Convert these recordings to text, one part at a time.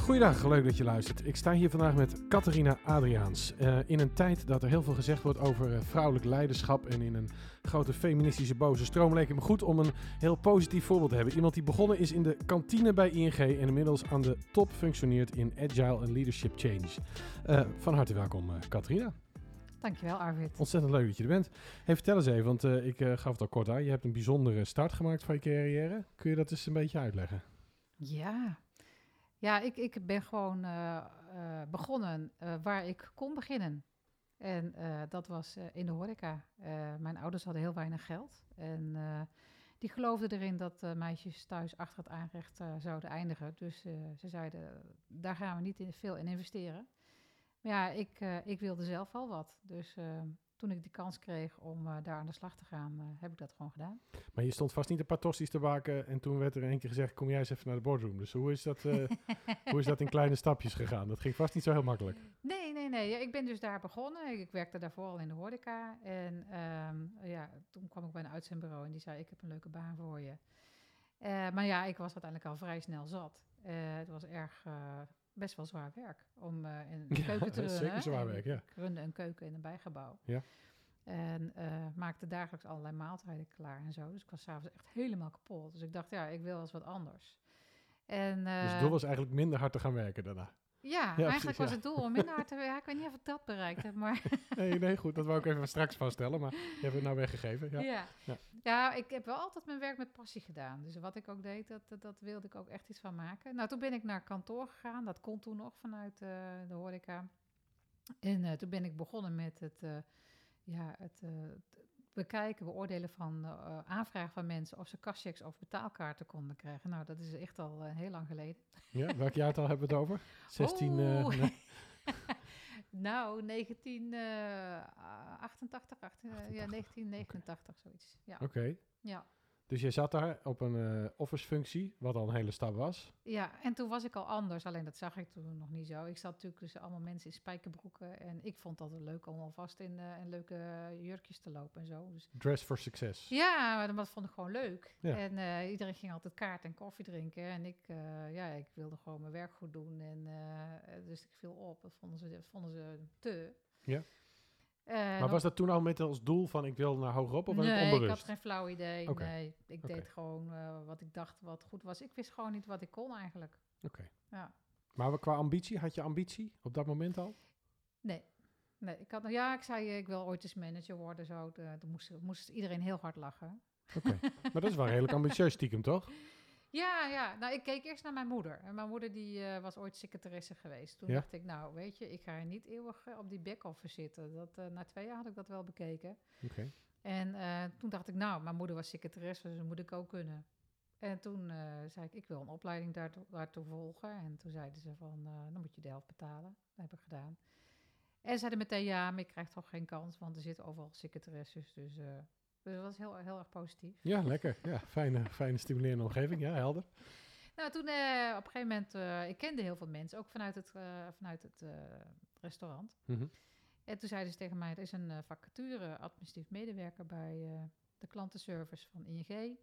Goeiedag, leuk dat je luistert. Ik sta hier vandaag met Catharina Adriaans. Uh, in een tijd dat er heel veel gezegd wordt over uh, vrouwelijk leiderschap en in een grote feministische boze stroom leek het me goed om een heel positief voorbeeld te hebben. Iemand die begonnen is in de kantine bij ING en inmiddels aan de top functioneert in agile en leadership change. Uh, van harte welkom, Catharina. Dankjewel, Arvid. Ontzettend leuk dat je er bent. Hey, vertel eens even, want ik gaf het al kort aan. Je hebt een bijzondere start gemaakt van je carrière. Kun je dat eens een beetje uitleggen? Ja, ja, ik, ik ben gewoon uh, uh, begonnen uh, waar ik kon beginnen. En dat was in de horeca. mijn ouders hadden heel weinig geld. En die geloofden erin dat meisjes thuis achter het aanrecht zouden eindigen. Dus ze zeiden, daar gaan we niet in, veel in investeren. Maar ja, ik, ik wilde zelf wel wat. Dus toen ik die kans kreeg om uh, daar aan de slag te gaan, uh, heb ik dat gewoon gedaan. Maar je stond vast niet een paar tosti's te baken en toen werd er een keer gezegd, kom jij eens even naar de boardroom. Dus hoe is dat, uh, hoe is dat in kleine stapjes gegaan? Dat ging vast niet zo heel makkelijk. Nee, nee, nee. Ja, ik ben dus daar begonnen. Ik, ik, werkte daarvoor al in de horeca. En um, ja, toen kwam ik bij een uitzendbureau en die zei, ik heb een leuke baan voor je. maar ja, ik was uiteindelijk al vrij snel zat. het was erg best wel zwaar werk om uh, in een keuken te runnen. Zeker zwaar werk, ja. Ik runde een keuken in een bijgebouw. Ja. En uh, maakte dagelijks allerlei maaltijden klaar en zo. Dus ik was s'avonds echt helemaal kapot. Dus ik dacht, ja, ik wil eens wat anders. En, uh, dus het doel was eigenlijk minder hard te gaan werken daarna? Ja, ja eigenlijk precies, was ja. het doel om minder hard te werken. ik weet niet of ik dat bereikt heb, maar... nee, nee, goed. Dat wou ik even straks vaststellen, maar je hebt het nou weggegeven. Ja. Ja. ja. ja, ik heb wel altijd mijn werk met passie gedaan. Dus wat ik ook deed, dat, dat, wilde ik ook echt iets van maken. Nou, toen ben ik naar kantoor gegaan. Dat kon toen nog vanuit uh, de horeca. En uh, toen ben ik begonnen met het... Uh, ja, het, bekijken, beoordelen van uh, aanvragen van mensen of ze kastchecks of betaalkaarten konden krijgen. Nou, dat is echt al uh, heel lang geleden. Ja, welk jaartal hebben we het over? 16. Uh, nee. nou, 1988, 18, ja, 1989, okay. zoiets. Ja. Oké. Okay. Ja. Dus je zat daar op een uh, office-functie, wat al een hele stap was. Ja, en toen was ik al anders, alleen dat zag ik toen nog niet zo. Ik zat natuurlijk tussen allemaal mensen in spijkerbroeken en ik vond dat leuk om alvast in, uh, in leuke jurkjes te lopen en zo. Dus, Dress for success. Ja, dat vond ik gewoon leuk. Ja. En uh, iedereen ging altijd kaart en koffie drinken en ik, ja, ik wilde gewoon mijn werk goed doen. En, dus ik viel op, dat vonden ze, dat vonden ze te. Ja. Uh, maar was dat toen al met als doel van ik wil naar hogerop of was nee, het onbewust? ik had geen flauw idee. Okay. Nee, ik okay. deed gewoon uh, wat ik dacht wat goed was. Ik wist gewoon niet wat ik kon eigenlijk. Oké. Okay. Ja. Maar qua ambitie, had je ambitie op dat moment al? Nee. Nee, ik had, ja, ik zei ik wil ooit eens manager worden. Zo. Toen moest, moest iedereen heel hard lachen. Oké, maar dat is wel redelijk ambitieus stiekem, toch? Ja, ja. Nou, ik keek eerst naar mijn moeder. En mijn moeder die uh, was ooit secretaresse geweest. Toen ja? dacht ik, nou, weet je, ik ga er niet eeuwig uh, op die back-office zitten. Dat, uh, na twee jaar had ik dat wel bekeken. Okay. En toen dacht ik, nou, mijn moeder was secretaresse, dus dat moet ik ook kunnen. En toen zei ik, ik wil een opleiding daartoe, daartoe volgen. En toen zeiden ze van, dan moet je de helft betalen. Dat heb ik gedaan. En ze zeiden meteen, ja, maar ik krijg toch geen kans, want er zitten overal secretaresses. Dus dus dat was heel, heel erg positief. Ja, lekker. Ja, fijne, fijne stimulerende omgeving. Ja, helder. Nou, toen uh, op een gegeven moment, uh, ik kende heel veel mensen, ook vanuit het, uh, vanuit het restaurant. Mm -hmm. En toen zeiden ze tegen mij, er is een vacature, administratief medewerker bij de klantenservice van ING.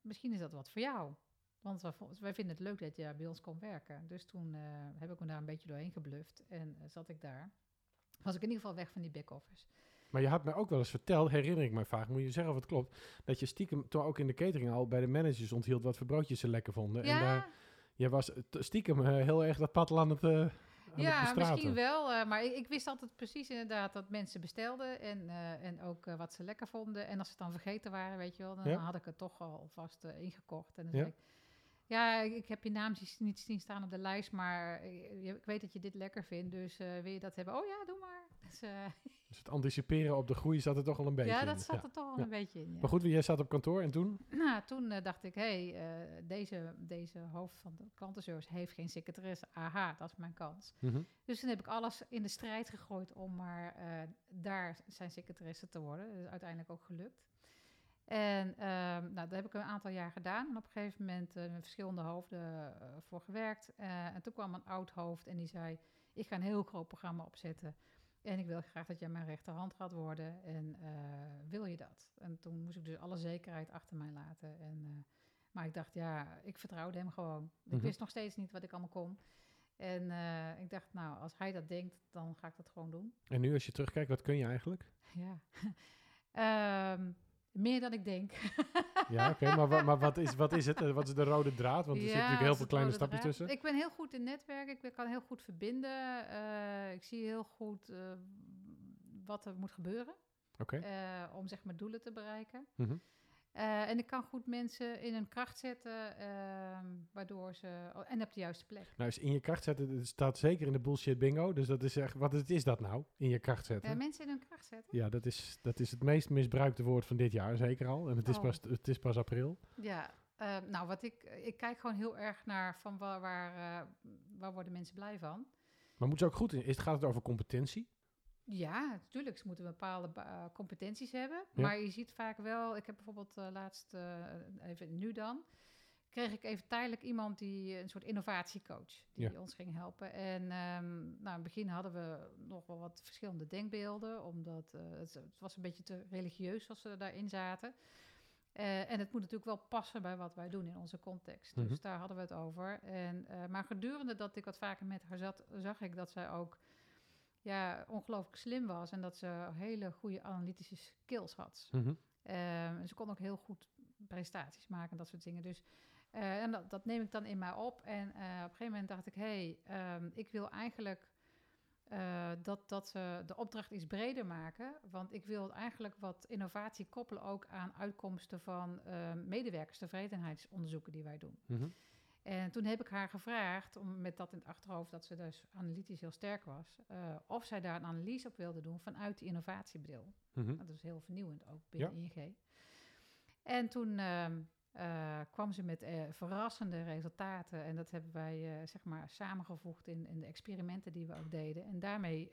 misschien is dat wat voor jou. Want wij, wij, vinden het leuk dat je bij ons komt werken. Dus toen heb ik me daar een beetje doorheen gebluft en zat ik daar. Was ik in ieder geval weg van die back-office. Maar je had me ook wel eens verteld, herinner ik me vaak, moet je zeggen of het klopt, dat je stiekem toen ook in de catering al bij de managers onthield wat voor broodjes ze lekker vonden. Ja. En daar, je was stiekem uh, heel erg dat pad aan het uh, aan Ja, het misschien wel, uh, maar ik, ik, wist altijd precies inderdaad dat mensen bestelden en, en ook wat ze lekker vonden. En als ze het dan vergeten waren, weet je wel, dan Ja. had ik het toch al vast ingekocht. En dan Ja. zei ik, ja, ik, heb je naam niet zien staan op de lijst, maar ik, ik weet dat je dit lekker vindt, dus wil je dat hebben? Oh ja, doe maar. Dus, eh, Dus het anticiperen op de groei zat er toch al een beetje ja, in. dat zat er toch wel Ja. een beetje in. Ja. Maar goed, jij zat op kantoor en toen? Nou, toen eh, dacht ik, hé, hey, eh, deze, deze hoofd van de klantenservice heeft geen secretaresse. Aha, dat is mijn kans. Mhm. Dus toen heb ik alles in de strijd gegooid om maar eh, daar zijn secretaresse te worden. Dat is uiteindelijk ook gelukt. En ehm, nou, dat heb ik een aantal jaar gedaan. En op een gegeven moment eh, met verschillende hoofden eh, voor gewerkt. Eh, en toen kwam een oud hoofd en die zei... ik ga een heel groot programma opzetten... En ik wil graag dat jij mijn rechterhand gaat worden. En wil je dat? En toen moest ik dus alle zekerheid achter mij laten. En Maar ik dacht, ja, ik vertrouwde hem gewoon. Mhm. Ik wist nog steeds niet wat ik allemaal kon. En ik dacht, nou, als hij dat denkt, dan ga ik dat gewoon doen. En nu als je terugkijkt, wat kun je eigenlijk? Ja. Ehm, meer dan ik denk. Ja, oké, maar, wa- maar wat, is, wat is het? Eh, Wat is de rode draad? Want er zitten natuurlijk heel veel kleine stapjes draad. tussen. Ik ben heel goed in netwerken. Ik kan heel goed verbinden. Eh, ik zie heel goed eh, wat er moet gebeuren. Om zeg maar doelen te bereiken. Mhm. Eh, en ik kan goed mensen in hun kracht zetten, ehm, waardoor ze... oh, en op de juiste plek. Nou, is in je kracht zetten, staat zeker in de bullshit bingo. Dus dat is echt, wat is, is dat nou? In je kracht zetten? Ja, mensen in hun kracht zetten. Ja, dat is, dat is het meest misbruikte woord van dit jaar, zeker al. En het is Oh. pas, het is pas april. Ja, eh, nou wat ik... Ik kijk gewoon heel erg naar van waar, waar, eh, waar worden mensen blij van. Maar moeten ze ook goed in? Is, gaat het over competentie? Ja, natuurlijk. Ze moeten bepaalde eh, competenties hebben. Ja. Maar je ziet vaak wel... Ik heb bijvoorbeeld eh, laatst, eh, even nu dan... kreeg ik even tijdelijk iemand die een soort innovatiecoach... die Ja. ons ging helpen. En ehm, nou, in het begin hadden we nog wel wat verschillende denkbeelden... omdat het, het was een beetje te religieus als ze daarin zaten... En het moet natuurlijk wel passen bij wat wij doen in onze context. Mhm. Dus daar hadden we het over. En, maar gedurende dat ik wat vaker met haar zat, zag ik dat zij ook ja, ongelooflijk slim was. En dat ze hele goede analytische skills had. En ze kon ook heel goed presentaties maken en dat soort dingen. Dus eh, en dat, dat neem ik dan in mij op. En eh, op een gegeven moment dacht ik, hé, hey, ehm, ik wil eigenlijk eh, dat, dat we de opdracht iets breder maken. Want ik wil eigenlijk wat innovatie koppelen ook aan uitkomsten van ehm medewerkerstevredenheidsonderzoeken die wij doen. Mhm. En toen heb ik haar gevraagd, om, met dat in het achterhoofd dat ze dus analytisch heel sterk was, eh, of zij daar een analyse op wilde doen vanuit die innovatiebril. Mhm. Dat is heel vernieuwend ook binnen ING. En toen ehm, eh, kwam ze met eh, verrassende resultaten. En dat hebben wij zeg maar samengevoegd in, in de experimenten die we ook deden. En daarmee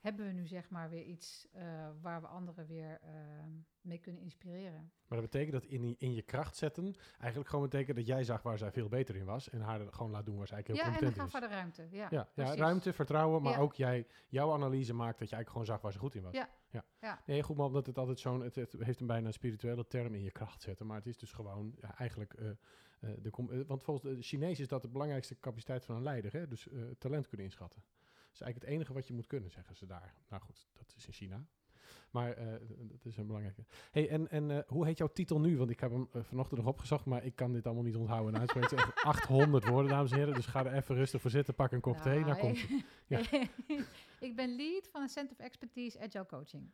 hebben we nu zeg maar weer iets eh, waar we anderen weer ehm, mee kunnen inspireren. Maar dat betekent dat in, die- in je kracht zetten eigenlijk gewoon betekent dat jij zag waar zij veel beter in was. En haar gewoon laat doen waar ze eigenlijk heel ja, en dan competent gaf is. we de ruimte. Ja, Ja, ja, ruimte, vertrouwen, maar Ja. ook jij, jouw analyse maakt dat je eigenlijk gewoon zag waar ze goed in was. Ja, ja. ja. Nee, goed, maar omdat het altijd zo'n, het, het heeft een bijna spirituele term in je kracht zetten, maar het is dus gewoon ja, eigenlijk, eh, eh, de, eh, want volgens de Chinees is dat de belangrijkste capaciteit van een leider, hè? dus eh, talent kunnen inschatten. Dat is eigenlijk het enige wat je moet kunnen, zeggen ze daar. Nou goed, dat is in China. Maar eh, dat is een belangrijke. Hey, en en eh, hoe heet jouw titel nu? Want ik heb hem eh, vanochtend nog opgezocht, maar ik kan dit allemaal niet onthouden en uitspreken. Het is echt 800 woorden, dames en heren. Dus ga er even rustig voor zitten, pak een kop thee, daar Nou, komt het. Ja. ik ben lead van een Center of Expertise Agile Coaching.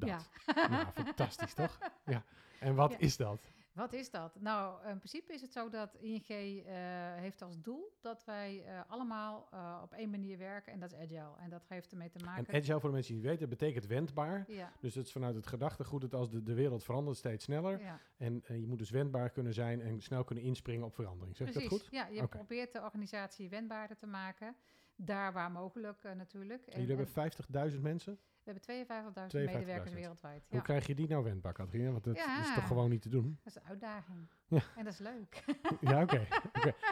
Dat. Ja. Nou, fantastisch toch? Ja. En wat Ja. is dat? Wat is dat? Nou, in principe is het zo dat ING eh, heeft als doel dat wij eh, allemaal eh, op één manier werken en dat is agile. En dat heeft ermee te En maken... agile, voor de mensen die het weten, betekent wendbaar. ja, Dus het is vanuit het gedachtegoed dat als de, de wereld verandert steeds sneller. ja, En je moet dus wendbaar kunnen zijn en snel kunnen inspringen op verandering. Zeg precies. dat goed? Ja, je probeert de organisatie wendbaarder te maken. Daar waar mogelijk natuurlijk. En jullie hebben 50.000 mensen. We hebben 52.000 52.000. medewerkers wereldwijd. Ja. Hoe krijg je die nou wendbaar, Katrina? Want dat Ja. is toch gewoon niet te doen? Dat is een uitdaging. Ja. En dat is leuk. ja, oké.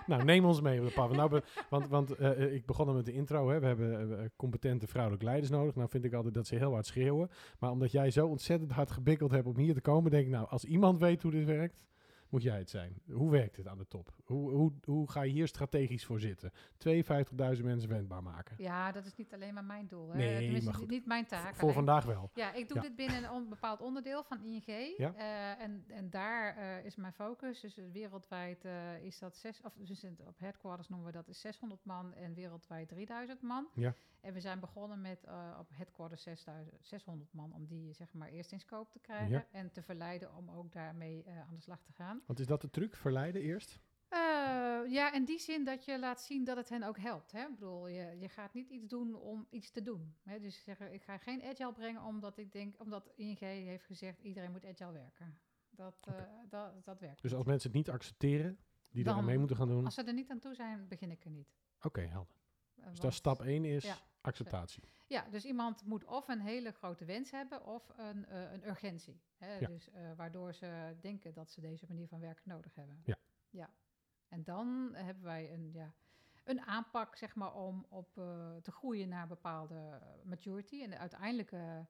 Nou, neem ons mee op de pad. Want Nou, want want eh, eh, ik begon met de intro. Hè. We hebben eh, competente vrouwelijke leiders nodig. Nou vind ik altijd dat ze heel hard schreeuwen. Maar omdat jij zo ontzettend hard gebikkeld hebt om hier te komen, denk ik, nou, als iemand weet hoe dit werkt, moet jij het zijn. Hoe werkt het aan de top? Hoe, hoe, hoe ga je hier strategisch voor zitten? 52.000 mensen wendbaar maken. Ja, dat is niet alleen maar mijn doel. Hè. Nee, maar goed. niet mijn taak. voor alleen. vandaag wel. Ja, ik doe Ja. dit binnen een on- bepaald onderdeel van ING. Ja. Eh, en, en daar eh, is mijn focus. Dus eh, wereldwijd is dat zes, of dus op headquarters noemen we dat is 600 man en wereldwijd 3000 man. Ja. En we zijn begonnen met eh, op headquarters 6000, 600 man om die zeg maar eerst in scope te krijgen Ja. en te verleiden om ook daarmee eh, aan de slag te gaan. Want is dat de truc? Verleiden eerst? Eh, ja, in die zin dat je laat zien dat het hen ook helpt. Hè? Ik bedoel, je, je gaat niet iets doen om iets te doen. Hè? Dus zeggen, ik ga geen agile brengen omdat ik denk, omdat ING heeft gezegd iedereen moet agile werken. Dat, dat, dat werkt. Dus niet. als mensen het niet accepteren, die daar Dan- mee moeten gaan doen. Als ze er niet aan toe zijn, begin ik er niet. Oké, helder. Dus dat stap 1 is Ja. Acceptatie. Ja, dus iemand moet of een hele grote wens hebben of een, eh, een urgentie. Hè? Ja. Dus eh, waardoor ze denken dat ze deze manier van werken nodig hebben. Ja. ja. En dan hebben wij een, ja, een aanpak, zeg maar, om op, eh, te groeien naar bepaalde maturity. En de uiteindelijke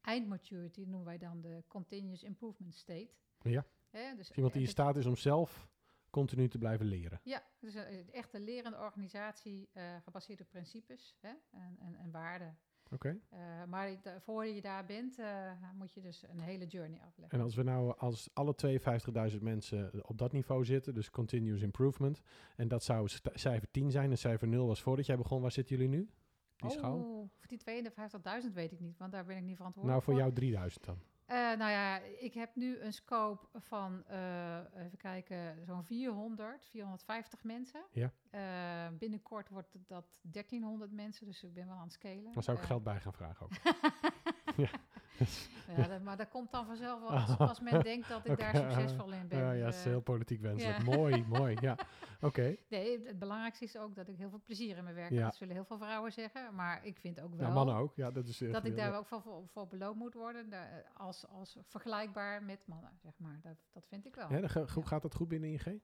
eindmaturity noemen wij dan de continuous improvement state. Ja. Hè? Dus Iemand die in staat is om zelf continu te blijven leren. Ja, dus een echt een lerende organisatie eh, gebaseerd op principes hè? En, en, en waarden. Oké. Eh, maar i- da- voor je daar bent, eh, moet je dus een hele journey afleggen. En als we nou als alle 52.000 mensen op dat niveau zitten, dus continuous improvement, en dat zou cijfer 10 zijn en cijfer 0 was voordat jij begon, waar zitten jullie nu? Die schaal? Oh, voor die 52.000 weet ik niet, want daar ben ik niet verantwoordelijk Nou, voor jou 3000 dan. Eh, nou ja, ik heb nu een scope van, eh, even kijken, zo'n 400, 450 mensen. Ja. Eh, binnenkort wordt dat 1300 mensen, dus ik ben wel aan het scalen. Dan zou ik geld bij gaan vragen ook. ja, dat- maar dat komt dan vanzelf wel als, als men denkt dat ik daar succesvol in ben. Ja, ja, dat is eh, heel politiek wenselijk. ja. Mooi, mooi. Ja, oké. Nee, het, belangrijkste is ook dat ik heel veel plezier in mijn werk heb. Ja. Dat zullen heel veel vrouwen zeggen, maar ik vind ook wel... Nou, mannen ook. Ja, dat is dat ik daar ja. ook voor, voor, beloond moet worden, daar, als, als vergelijkbaar met mannen, zeg maar. Dat, dat vind ik wel. Ja, dan ga- Ja. Gaat dat goed binnen ING?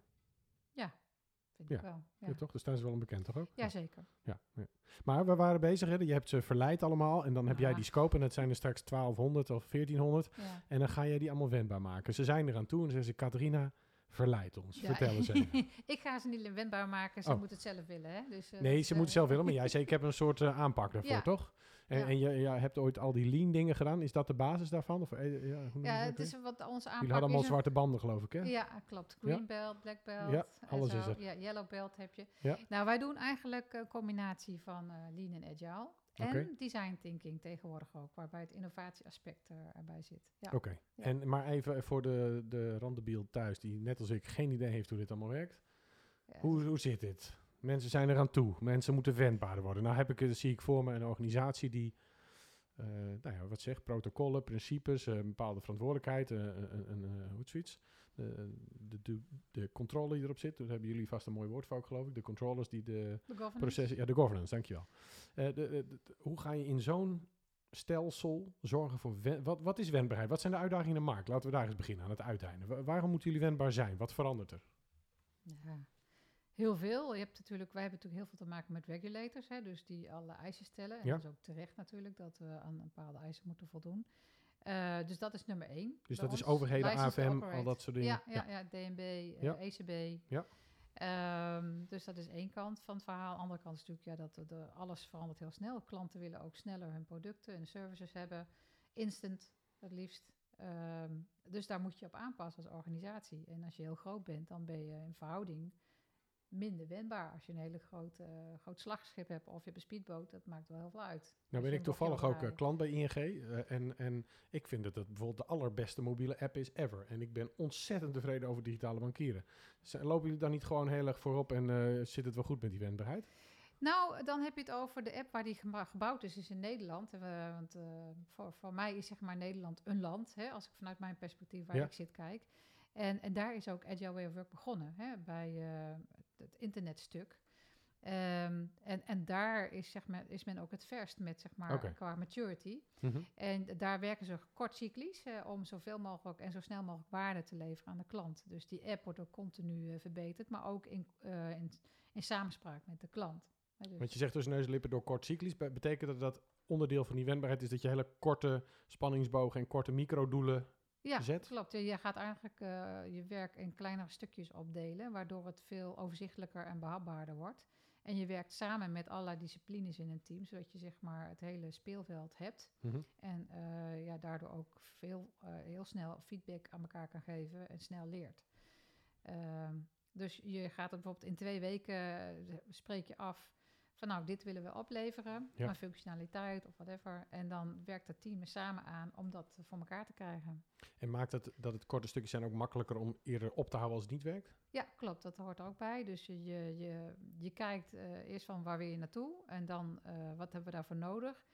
Vind Ja. ik wel. Ja. Ja. toch? Dus daar is wel een bekend, toch ook? Jazeker. Ja, ja. Maar we waren bezig, hè? je hebt ze verleid allemaal en dan heb jij die scope en dat zijn er straks 1200 of 1400 Ja. en dan ga jij die allemaal wendbaar maken. Ze zijn eraan toe en zeggen ze, Catharina, verleid ons. Vertel eens even. ik ga ze niet wendbaar maken, ze Oh. moeten het zelf willen. Hè? Dus, eh, Nee, ze eh, moeten zelf willen, maar jij zei, ik heb een soort eh, aanpak daarvoor, Ja. toch? En, Ja. en je, je hebt ooit al die lean dingen gedaan. Is dat de basis daarvan? Of, eh, ja, Ja, het is wat onze aanpak Jullie hadden allemaal een- zwarte banden, geloof ik, hè? Ja, klopt. Green belt, black belt. Ja, alles zo. is er. Ja, yellow belt heb je. Ja. Nou, wij doen eigenlijk een combinatie van eh, lean en agile. En design thinking tegenwoordig ook, waarbij het innovatieaspect eh, erbij zit. Ja. Oké. Ja. En Maar even voor de, de randebiel thuis, die net als ik geen idee heeft hoe dit allemaal werkt. Ja, Hoe, hoe zit dit? Mensen zijn eraan toe. Mensen moeten wendbaar worden. Nou heb ik, eh, zie ik voor me een organisatie die, eh, nou ja, wat zegt, protocollen, principes, eh, een bepaalde verantwoordelijkheid, eh, een, een, eh, hoe het zoiets. De, de, de, de controle die erop zit, daar hebben jullie vast een mooi woord voor ook, geloof ik. De controllers die de processen, ja, de governance, dankjewel. Eh de, de, de- hoe ga je in zo'n stelsel zorgen voor, wen- wat, wat is wendbaarheid? Wat zijn de uitdagingen in de markt? Laten we daar eens beginnen, aan het uiteinde. Wa- waarom moeten jullie wendbaar zijn? Wat verandert er? Ja, heel veel. Je hebt natuurlijk, wij hebben natuurlijk heel veel te maken met regulators, hè, dus die alle eisen stellen. En Ja. dat is ook terecht natuurlijk, dat we aan bepaalde eisen moeten voldoen. Eh, dus dat is nummer één. Dus dat is overheden, License AFM, al operate. dat soort dingen. Ja, ja, ja. DNB, eh, Ja. ECB. Ja. Ehm, dus dat is één kant van het verhaal. De andere kant is natuurlijk ja, dat de, de- alles verandert heel snel. Klanten willen ook sneller hun producten en services hebben. Instant, het liefst. Ehm, dus daar moet je op aanpassen als organisatie. En als je heel groot bent, dan ben je in verhouding minder wendbaar. Als je een hele grote, eh, groot slagschip hebt of je hebt een speedboot, dat maakt wel heel veel uit. Nou ben je ik toevallig ook eh, klant bij ING. eh, en, en ik vind dat het bijvoorbeeld de allerbeste mobiele app is ever. En ik ben ontzettend tevreden over digitale bankieren. Z- Lopen jullie dan niet gewoon heel erg voorop en zit het wel goed met die wendbaarheid? Nou, dan heb je het over de app waar die gebouwd is, is in Nederland. En we- want voor, voor mij is zeg maar Nederland een land, hè, als ik vanuit mijn perspectief waar Ja. ik zit kijk. En, en daar is ook Agile Way of Work begonnen, hè, bij het internetstuk. Ehm, en, en daar is, zeg maar, is men ook het verst met, zeg maar, Oké. qua maturity. Mhm. En daar werken ze kortcyclisch eh, om zoveel mogelijk en zo snel mogelijk waarde te leveren aan de klant. Dus die app wordt ook continu eh, verbeterd, maar ook in, eh, in, in samenspraak met de klant. Dus- Want je zegt dus neuslippen door kort cyclisch. Be- betekent dat dat onderdeel van die wendbaarheid is dat je hele korte spanningsbogen en korte microdoelen Ja, zet. klopt. Je, gaat eigenlijk eh, je werk in kleinere stukjes opdelen, waardoor het veel overzichtelijker en behapbaarder wordt. En je werkt samen met allerlei disciplines in een team, zodat je zeg maar het hele speelveld hebt. Mhm. En eh, ja, daardoor ook veel, eh, heel snel feedback aan elkaar kan geven en snel leert. Ehm, dus je gaat bijvoorbeeld in twee weken spreek je af van nou, dit willen we opleveren, Ja. aan functionaliteit of whatever. En dan werkt het team er samen aan om dat voor elkaar te krijgen. En maakt het dat het korte stukjes zijn ook makkelijker om eerder op te houden als het niet werkt? Ja, klopt. Dat hoort er ook bij. Dus je, je, je, je kijkt eh, eerst van waar wil je naartoe en dan eh, wat hebben we daarvoor nodig.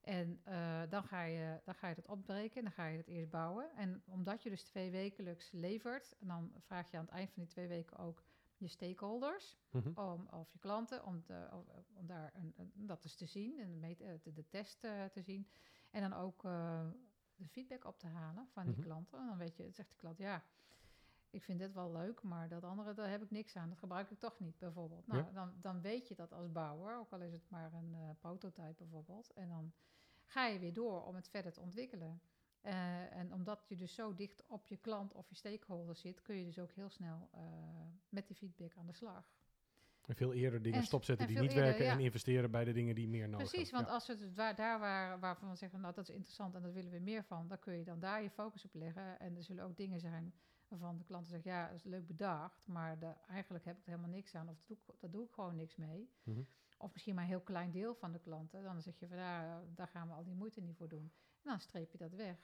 En eh, dan, ga je, dan ga je dat opbreken en dan ga je het eerst bouwen. En omdat je dus twee wekelijks levert, en dan vraag je aan het eind van die twee weken ook je stakeholders Mhm. om, of je klanten om, te, om, daar een, een- dat eens te zien en de, de, test eh, te zien. En dan ook eh, de feedback op te halen van die Mhm. klanten. En dan weet je, zegt de klant, ja, ik vind dit wel leuk, maar dat andere, daar heb ik niks aan. Dat gebruik ik toch niet, bijvoorbeeld. Nou, Ja. dan, dan weet je dat als bouwer, ook al is het maar een eh, prototype bijvoorbeeld. En dan ga je weer door om het verder te ontwikkelen. Eh, en omdat je dus zo dicht op je klant of je stakeholder zit, kun je dus ook heel snel eh, met die feedback aan de slag. En veel eerder dingen En- stopzetten en die niet eerder, werken en ja. investeren bij de dingen die meer nodig Precies, hebben. want als het waar, daar waar, waarvan we zeggen, nou dat is interessant en daar willen we meer van, dan kun je dan daar je focus op leggen. En er zullen ook dingen zijn waarvan de klanten zeggen, ja, dat is leuk bedacht, maar de, eigenlijk heb ik er helemaal niks aan of doe ik, daar doe ik gewoon niks mee. Ja. Mhm. Of misschien maar een heel klein deel van de klanten. Dan zeg je van daar, daar gaan we al die moeite niet voor doen. En dan streep je dat weg.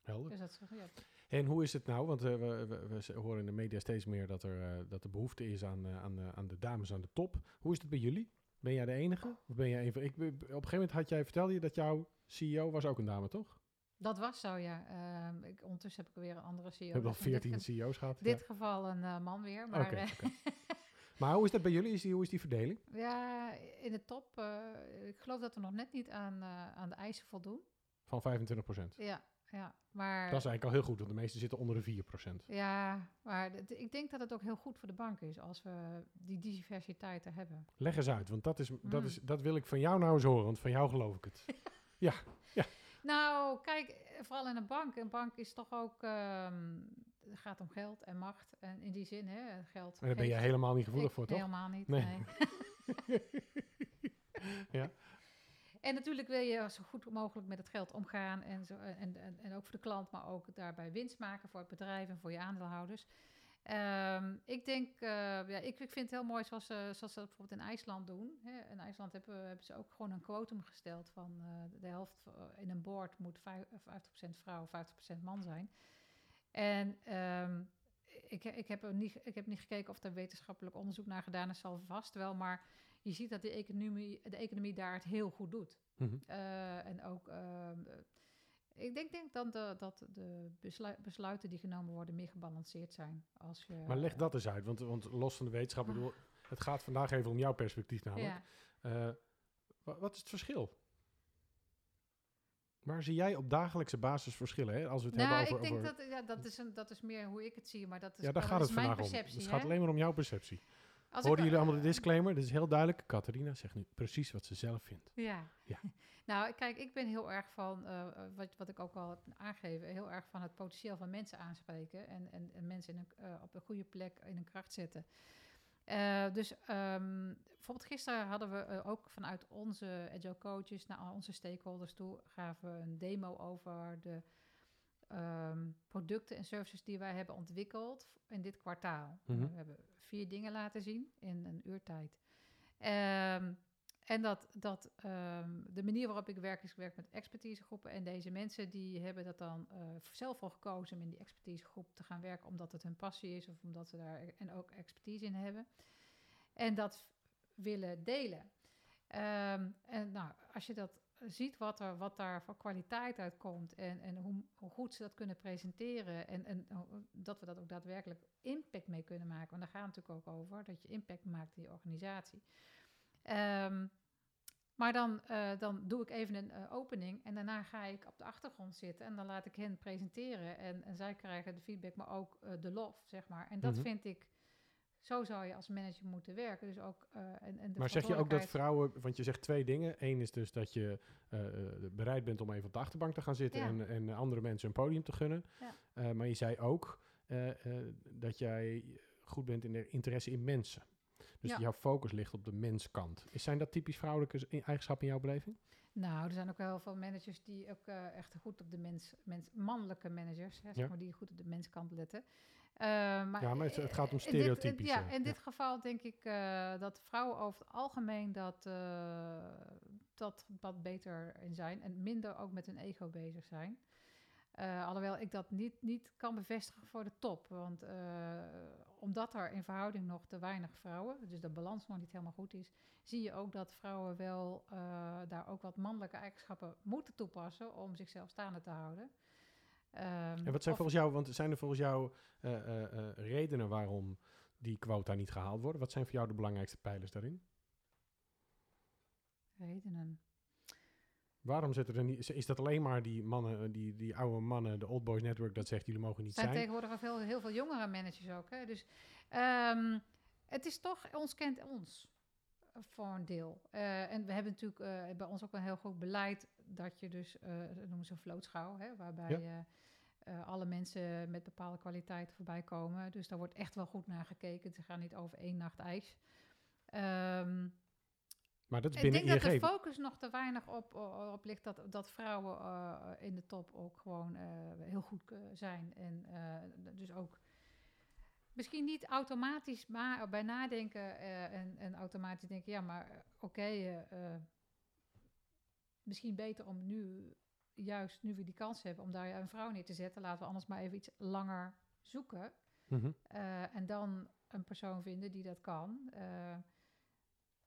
Helder. Dus dat is, ja, En hoe is het nou? Want eh, we, we, we horen in de media steeds meer dat er, eh, dat er behoefte is aan, eh, aan, aan de dames aan de top. Hoe is het bij jullie? Ben jij de enige? Of ben jij een van... Ik, op een gegeven moment had jij, vertelde je dat jouw CEO was ook een dame, toch? dat was zo, ja. Ehm, ik, ondertussen heb ik weer een andere CEO. We hebben al Dus in dit 14 ge- CEO's gehad. dit geval een man weer. Maar. Maar hoe is dat bij jullie? Is die, hoe is die verdeling? ja, in de top, ik geloof dat we nog net niet aan, aan de eisen voldoen. Van 25 procent. Ja, ja. Maar, Dat is eigenlijk al heel goed, want de meeste zitten onder de 4 procent. ja, maar ik denk dat het ook heel goed voor de bank is als we die diversiteit er hebben. Leg eens uit, want dat, is, dat, Mm. is, dat wil ik van jou nou eens horen, want van jou geloof ik het. Nou, kijk, vooral in een bank. Een bank is toch ook, ehm, het gaat om geld en macht. En in die zin, hè, geld. En daar ben je helemaal niet gevoelig ik voor, toch? Helemaal niet, Nee. nee. Ja. En natuurlijk wil je zo goed mogelijk met het geld omgaan. En, zo, en, en, en ook voor de klant, maar ook daarbij winst maken voor het bedrijf en voor je aandeelhouders. Ehm, ik denk, eh, ja, ik, ik vind het heel mooi zoals, ze- zoals ze dat bijvoorbeeld in IJsland doen. Hè. In IJsland hebben, hebben ze ook gewoon een quotum gesteld van eh, de helft eh, in een board moet vijf- eh, 50% vrouw, 50% man zijn. En ehm, ik, ik, heb niet, ik heb niet gekeken of er wetenschappelijk onderzoek naar gedaan is, zal vast wel. Maar je ziet dat de economie, de economie daar het heel goed doet. Mhm. Eh, en ook, ehm, eh, ik denk, denk dan de, dat de beslu- besluiten die genomen worden meer gebalanceerd zijn. Als je, Maar leg dat eens uit, want, want los van de wetenschap, ik bedoel, het gaat vandaag even om jouw perspectief namelijk. Ja. Eh, wa- wat is het verschil? Waar zie jij op dagelijkse basis verschillen? Hè? Als we het Nou, hebben ik over... denk over dat, ja, dat, is een, dat is meer hoe ik het zie, maar dat is, ja, daar dat gaat is het mijn vandaag om. perceptie. Het gaat alleen maar om jouw perceptie. Als Hoorden jullie allemaal de disclaimer? Dit is heel duidelijk. Catharina zegt nu precies wat ze zelf vindt. Ja. Ja. nou, kijk, ik ben heel erg van, eh, wat, wat ik ook al aangegeven, heel erg van het potentieel van mensen aanspreken en, en, en mensen in een, eh, op een goede plek in een kracht zetten. Eh, dus ehm, bijvoorbeeld gisteren hadden we ook vanuit onze agile coaches naar onze stakeholders toe, gaven we een demo over de ehm, producten en services die wij hebben ontwikkeld in dit kwartaal. Mhm. We hebben vier dingen laten zien in een uurtijd. Ehm, en dat, dat ehm, de manier waarop ik werk is ik werk met expertisegroepen. En deze mensen die hebben dat dan eh, zelf voor gekozen om in die expertisegroep te gaan werken. Omdat het hun passie is of omdat ze daar en ook expertise in hebben. En dat willen delen. En nou, als je dat ziet wat, er, wat daar voor kwaliteit uitkomt en, en hoe, hoe goed ze dat kunnen presenteren en, en dat we dat ook daadwerkelijk impact mee kunnen maken. Want daar gaat het natuurlijk ook over, dat je impact maakt in je organisatie. Ehm, maar dan, eh, dan doe ik even een eh, opening en daarna ga ik op de achtergrond zitten en dan laat ik hen presenteren. En, en zij krijgen de feedback, maar ook eh, de lof, zeg maar. En dat Mhm. vind ik, zo zou je als manager moeten werken. Dus ook, eh, en, en de maar zeg je ook dat vrouwen, want je zegt twee dingen. Eén is dus dat je eh, eh, bereid bent om even op de achterbank te gaan zitten Ja. en, en andere mensen een podium te gunnen. Ja. Maar je zei ook dat jij goed bent in de interesse in mensen. Dus Ja. jouw focus ligt op de menskant. Is- Zijn dat typisch vrouwelijke eigenschappen in jouw beleving? Nou, er zijn ook wel heel veel managers die ook echt goed op de mens, mens mannelijke managers, hè, zeg Ja. maar, die goed op de menskant letten. Eh, maar Ja, maar het- het gaat om stereotypisch, ja, eh, in ja. dit geval denk ik eh, dat vrouwen over het algemeen dat, dat wat beter in zijn en minder ook met hun ego bezig zijn. Alhoewel ik dat niet, niet kan bevestigen voor de top. Want omdat er in verhouding nog te weinig vrouwen, dus de balans nog niet helemaal goed is, zie je ook dat vrouwen wel daar ook wat mannelijke eigenschappen moeten toepassen om zichzelf staande te houden. Ehm, En wat zijn of- volgens jou, want zijn er volgens jou eh, eh, eh, redenen waarom die quota niet gehaald worden? Wat zijn voor jou de belangrijkste pijlers daarin? redenen? Waarom zitten er niet, is- dat alleen maar die mannen, die, die oude mannen, de Old Boys Network, dat zegt jullie mogen niet Er zijn zijn? tegenwoordig al veel, heel veel jongere managers ook. Hè? Dus ehm, het is toch, ons kent ons voor een deel. En we hebben natuurlijk bij ons ook een heel goed beleid dat je dus, dat noemen ze een vlootschouw, hè, waarbij Ja. Eh, alle mensen met bepaalde kwaliteiten voorbij komen. Dus daar wordt echt wel goed naar gekeken. Ze gaan niet over één nacht ijs. Ehm, Maar dat is ik binnen denk dat de focus nog te weinig op, op ligt dat, dat vrouwen eh, in de top ook gewoon eh, heel goed zijn. En dus ook misschien niet automatisch maar bij nadenken en, en automatisch denken, ja, maar oké, misschien beter om nu, juist nu we die kans hebben, om daar een vrouw neer te zetten, laten we anders maar even iets langer zoeken. Mhm. Eh, en dan een persoon vinden die dat kan. Eh,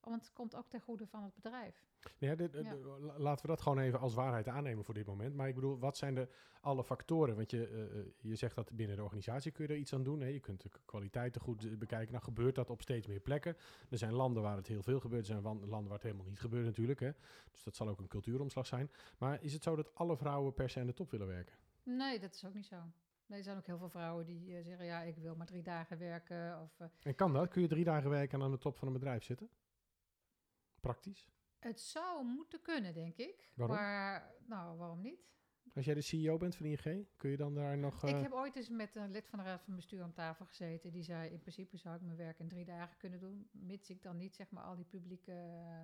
want het komt ook ten goede van het bedrijf. Ja, dit- Ja. de- la- laten we dat gewoon even als waarheid aannemen voor dit moment. Maar ik bedoel, wat zijn de alle factoren? Want je, eh, eh, je zegt dat binnen de organisatie kun je er iets aan doen. Hè? Je kunt de kwaliteiten goed eh, bekijken. Nou gebeurt dat op steeds meer plekken. Er zijn landen waar het heel veel gebeurt. Er zijn landen waar het helemaal niet gebeurt natuurlijk. Hè? Dus dat zal ook een cultuuromslag zijn. Maar is het zo dat alle vrouwen per se aan de top willen werken? Nee, dat is ook niet zo. Nee, er zijn ook heel veel vrouwen die eh, zeggen, ja, ik wil maar drie dagen werken. Of, eh, En kan dat? Kun je drie dagen werken en aan de top van een bedrijf zitten? Praktisch? het zou moeten kunnen, denk ik. Waarom? Maar, nou, waarom niet? Als jij de CEO bent van ING, kun je dan daar nog... eh, Ik heb ooit eens met een lid van de Raad van Bestuur aan tafel gezeten. Die zei, in principe zou ik mijn werk in drie dagen kunnen doen. Mits ik dan niet, zeg maar, al die publieke... eh,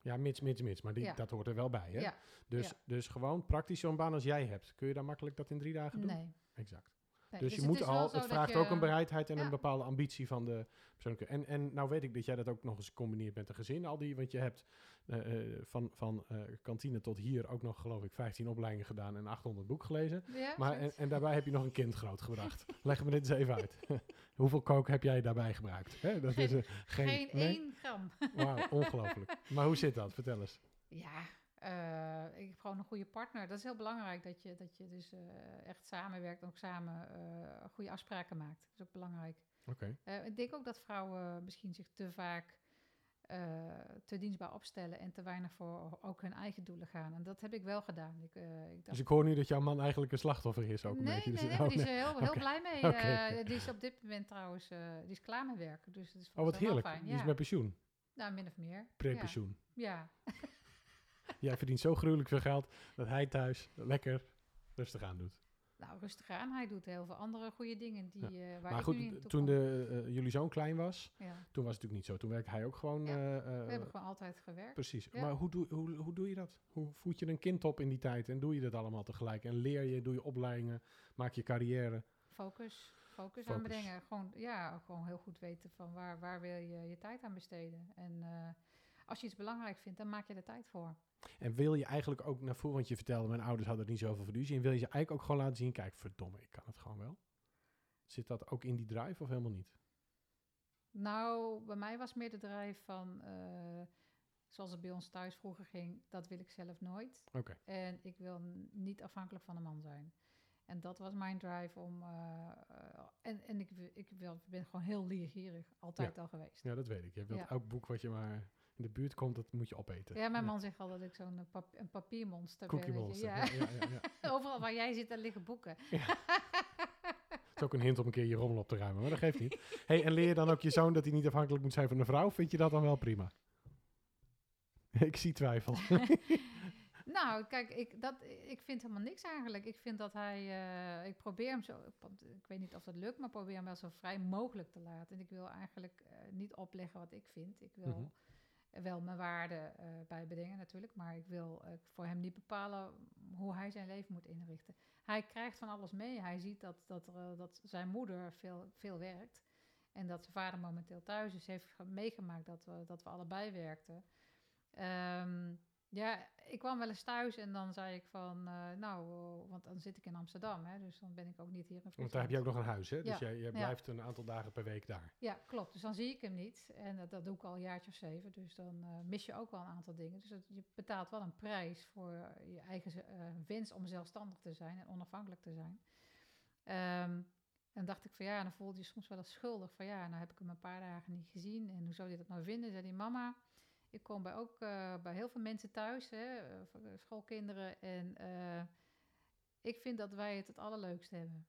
Ja, mits, mits, mits. Maar die, Ja. dat hoort er wel bij. Hè? ja, Dus, Ja. dus gewoon praktisch zo'n baan als jij hebt. Kun je dan makkelijk dat in drie dagen doen? nee. Exact. Nee. dus je het moet is wel al, het vraagt je- ook een bereidheid en Ja. een bepaalde ambitie van de persoonlijke. En, en nou weet ik dat jij dat ook nog eens combineert met een gezin. Al die, want je hebt eh, eh, van, van eh, kantine tot hier ook nog, geloof ik, 15 opleidingen gedaan en 800 boek gelezen. Ja, Maar, en, en daarbij heb je nog een kind grootgebracht. Leg me dit eens even uit. Hoeveel kook heb jij daarbij gebruikt? Hè? Dat is, eh, geen Geen nee? één gram. Wauw, ongelooflijk. Maar hoe zit dat? Vertel eens. Ja, eh, ik heb gewoon een goede partner. Dat is heel belangrijk dat je, dat je dus eh, echt samenwerkt en ook samen eh, goede afspraken maakt. Dat is ook belangrijk. Oké. Ik denk ook dat vrouwen misschien zich te vaak te dienstbaar opstellen en te weinig voor ook hun eigen doelen gaan. En dat heb ik wel gedaan. Ik, ik Dus ik hoor nu dat jouw man eigenlijk een slachtoffer is ook een nee, beetje. Dus- nee, oh, die is er heel, heel blij mee. Die is op dit moment trouwens die is klaar met werken. Dus dat is Oh, wat heerlijk. Fijn. Die is met pensioen. Nou, min of meer. Pre-pensioen. Ja. Jij verdient zo gruwelijk veel geld dat hij thuis lekker rustig aan doet. Nou, rustig aan. Hij doet heel veel andere goede dingen die, eh, waar maar goed, nu toen de, eh, jullie zoon klein was, Ja. toen was het natuurlijk niet zo. Toen werkte hij ook gewoon. Ja, eh, We hebben gewoon altijd gewerkt. precies. Maar hoe doe, hoe, hoe doe je dat? Hoe voed je een kind op in die tijd? En doe je dat allemaal tegelijk? En leer je, doe je opleidingen, maak je carrière? Focus. Focus, Focus. aanbrengen. Gewoon, ja, gewoon heel goed weten van waar, waar wil je je tijd aan besteden. En als je iets belangrijk vindt, dan maak je er tijd voor. En wil je eigenlijk ook naar voren, want je vertelde, mijn ouders hadden er niet zoveel fiducie. En wil je ze eigenlijk ook gewoon laten zien, kijk, verdomme, ik kan het gewoon wel. Zit dat ook in die drive of helemaal niet? Nou, bij mij was meer de drijf van, eh, zoals het bij ons thuis vroeger ging, dat wil ik zelf nooit. Oké. En ik wil niet afhankelijk van een man zijn. En dat was mijn drive om. eh, eh, en en ik, wi- ik wil, ben gewoon heel leergierig, altijd al geweest. Ja, dat weet ik. Je wilt Ja. elk boek wat je maar in de buurt komt, dat moet je opeten. Ja, mijn man zegt al dat ik zo'n eh, pap- een papiermonster ben. Ja. Overal waar jij zit, daar liggen boeken. Het is ook een hint om een keer je rommel op te ruimen, maar dat geeft niet. Hey, en leer je dan ook je zoon dat hij niet afhankelijk moet zijn van een vrouw? Vind je dat dan wel prima? ik zie twijfel. Nou, kijk, ik, dat, ik vind helemaal niks eigenlijk. Ik vind dat hij, eh, ik probeer hem zo, ik weet niet of dat lukt, maar probeer hem wel zo vrij mogelijk te laten. En ik wil eigenlijk eh, niet opleggen wat ik vind. Ik wil Mhm. Wel mijn waarden eh bij bedingen natuurlijk, maar ik wil eh, voor hem niet bepalen hoe hij zijn leven moet inrichten. Hij krijgt van alles mee. Hij ziet dat, dat, eh, dat zijn moeder veel, veel werkt en dat zijn vader momenteel thuis is. Heeft ge- meegemaakt dat we, dat we allebei werkten. Ehm, ja, ik kwam wel eens thuis en dan zei ik van, eh, nou, want dan zit ik in Amsterdam, hè, dus dan ben ik ook niet hier in Want daar heb je ook Friesland. nog een huis, hè? Dus Ja, jij, jij ja. blijft een aantal dagen per week daar. Ja, klopt. Dus dan zie ik hem niet. En dat, dat doe ik al een jaartje of zeven. Dus dan eh, mis je ook wel een aantal dingen. Dus dat, je betaalt wel een prijs voor je eigen eh, wens om zelfstandig te zijn en onafhankelijk te zijn. Ehm, en dacht ik van ja, dan voelde je soms wel eens schuldig. Van ja, nou heb ik hem een paar dagen niet gezien. En hoe zou hij dat nou vinden? Zei die mama, ik kom bij ook eh, bij heel veel mensen thuis, hè, eh, schoolkinderen. En eh, ik vind dat wij het het allerleukst hebben.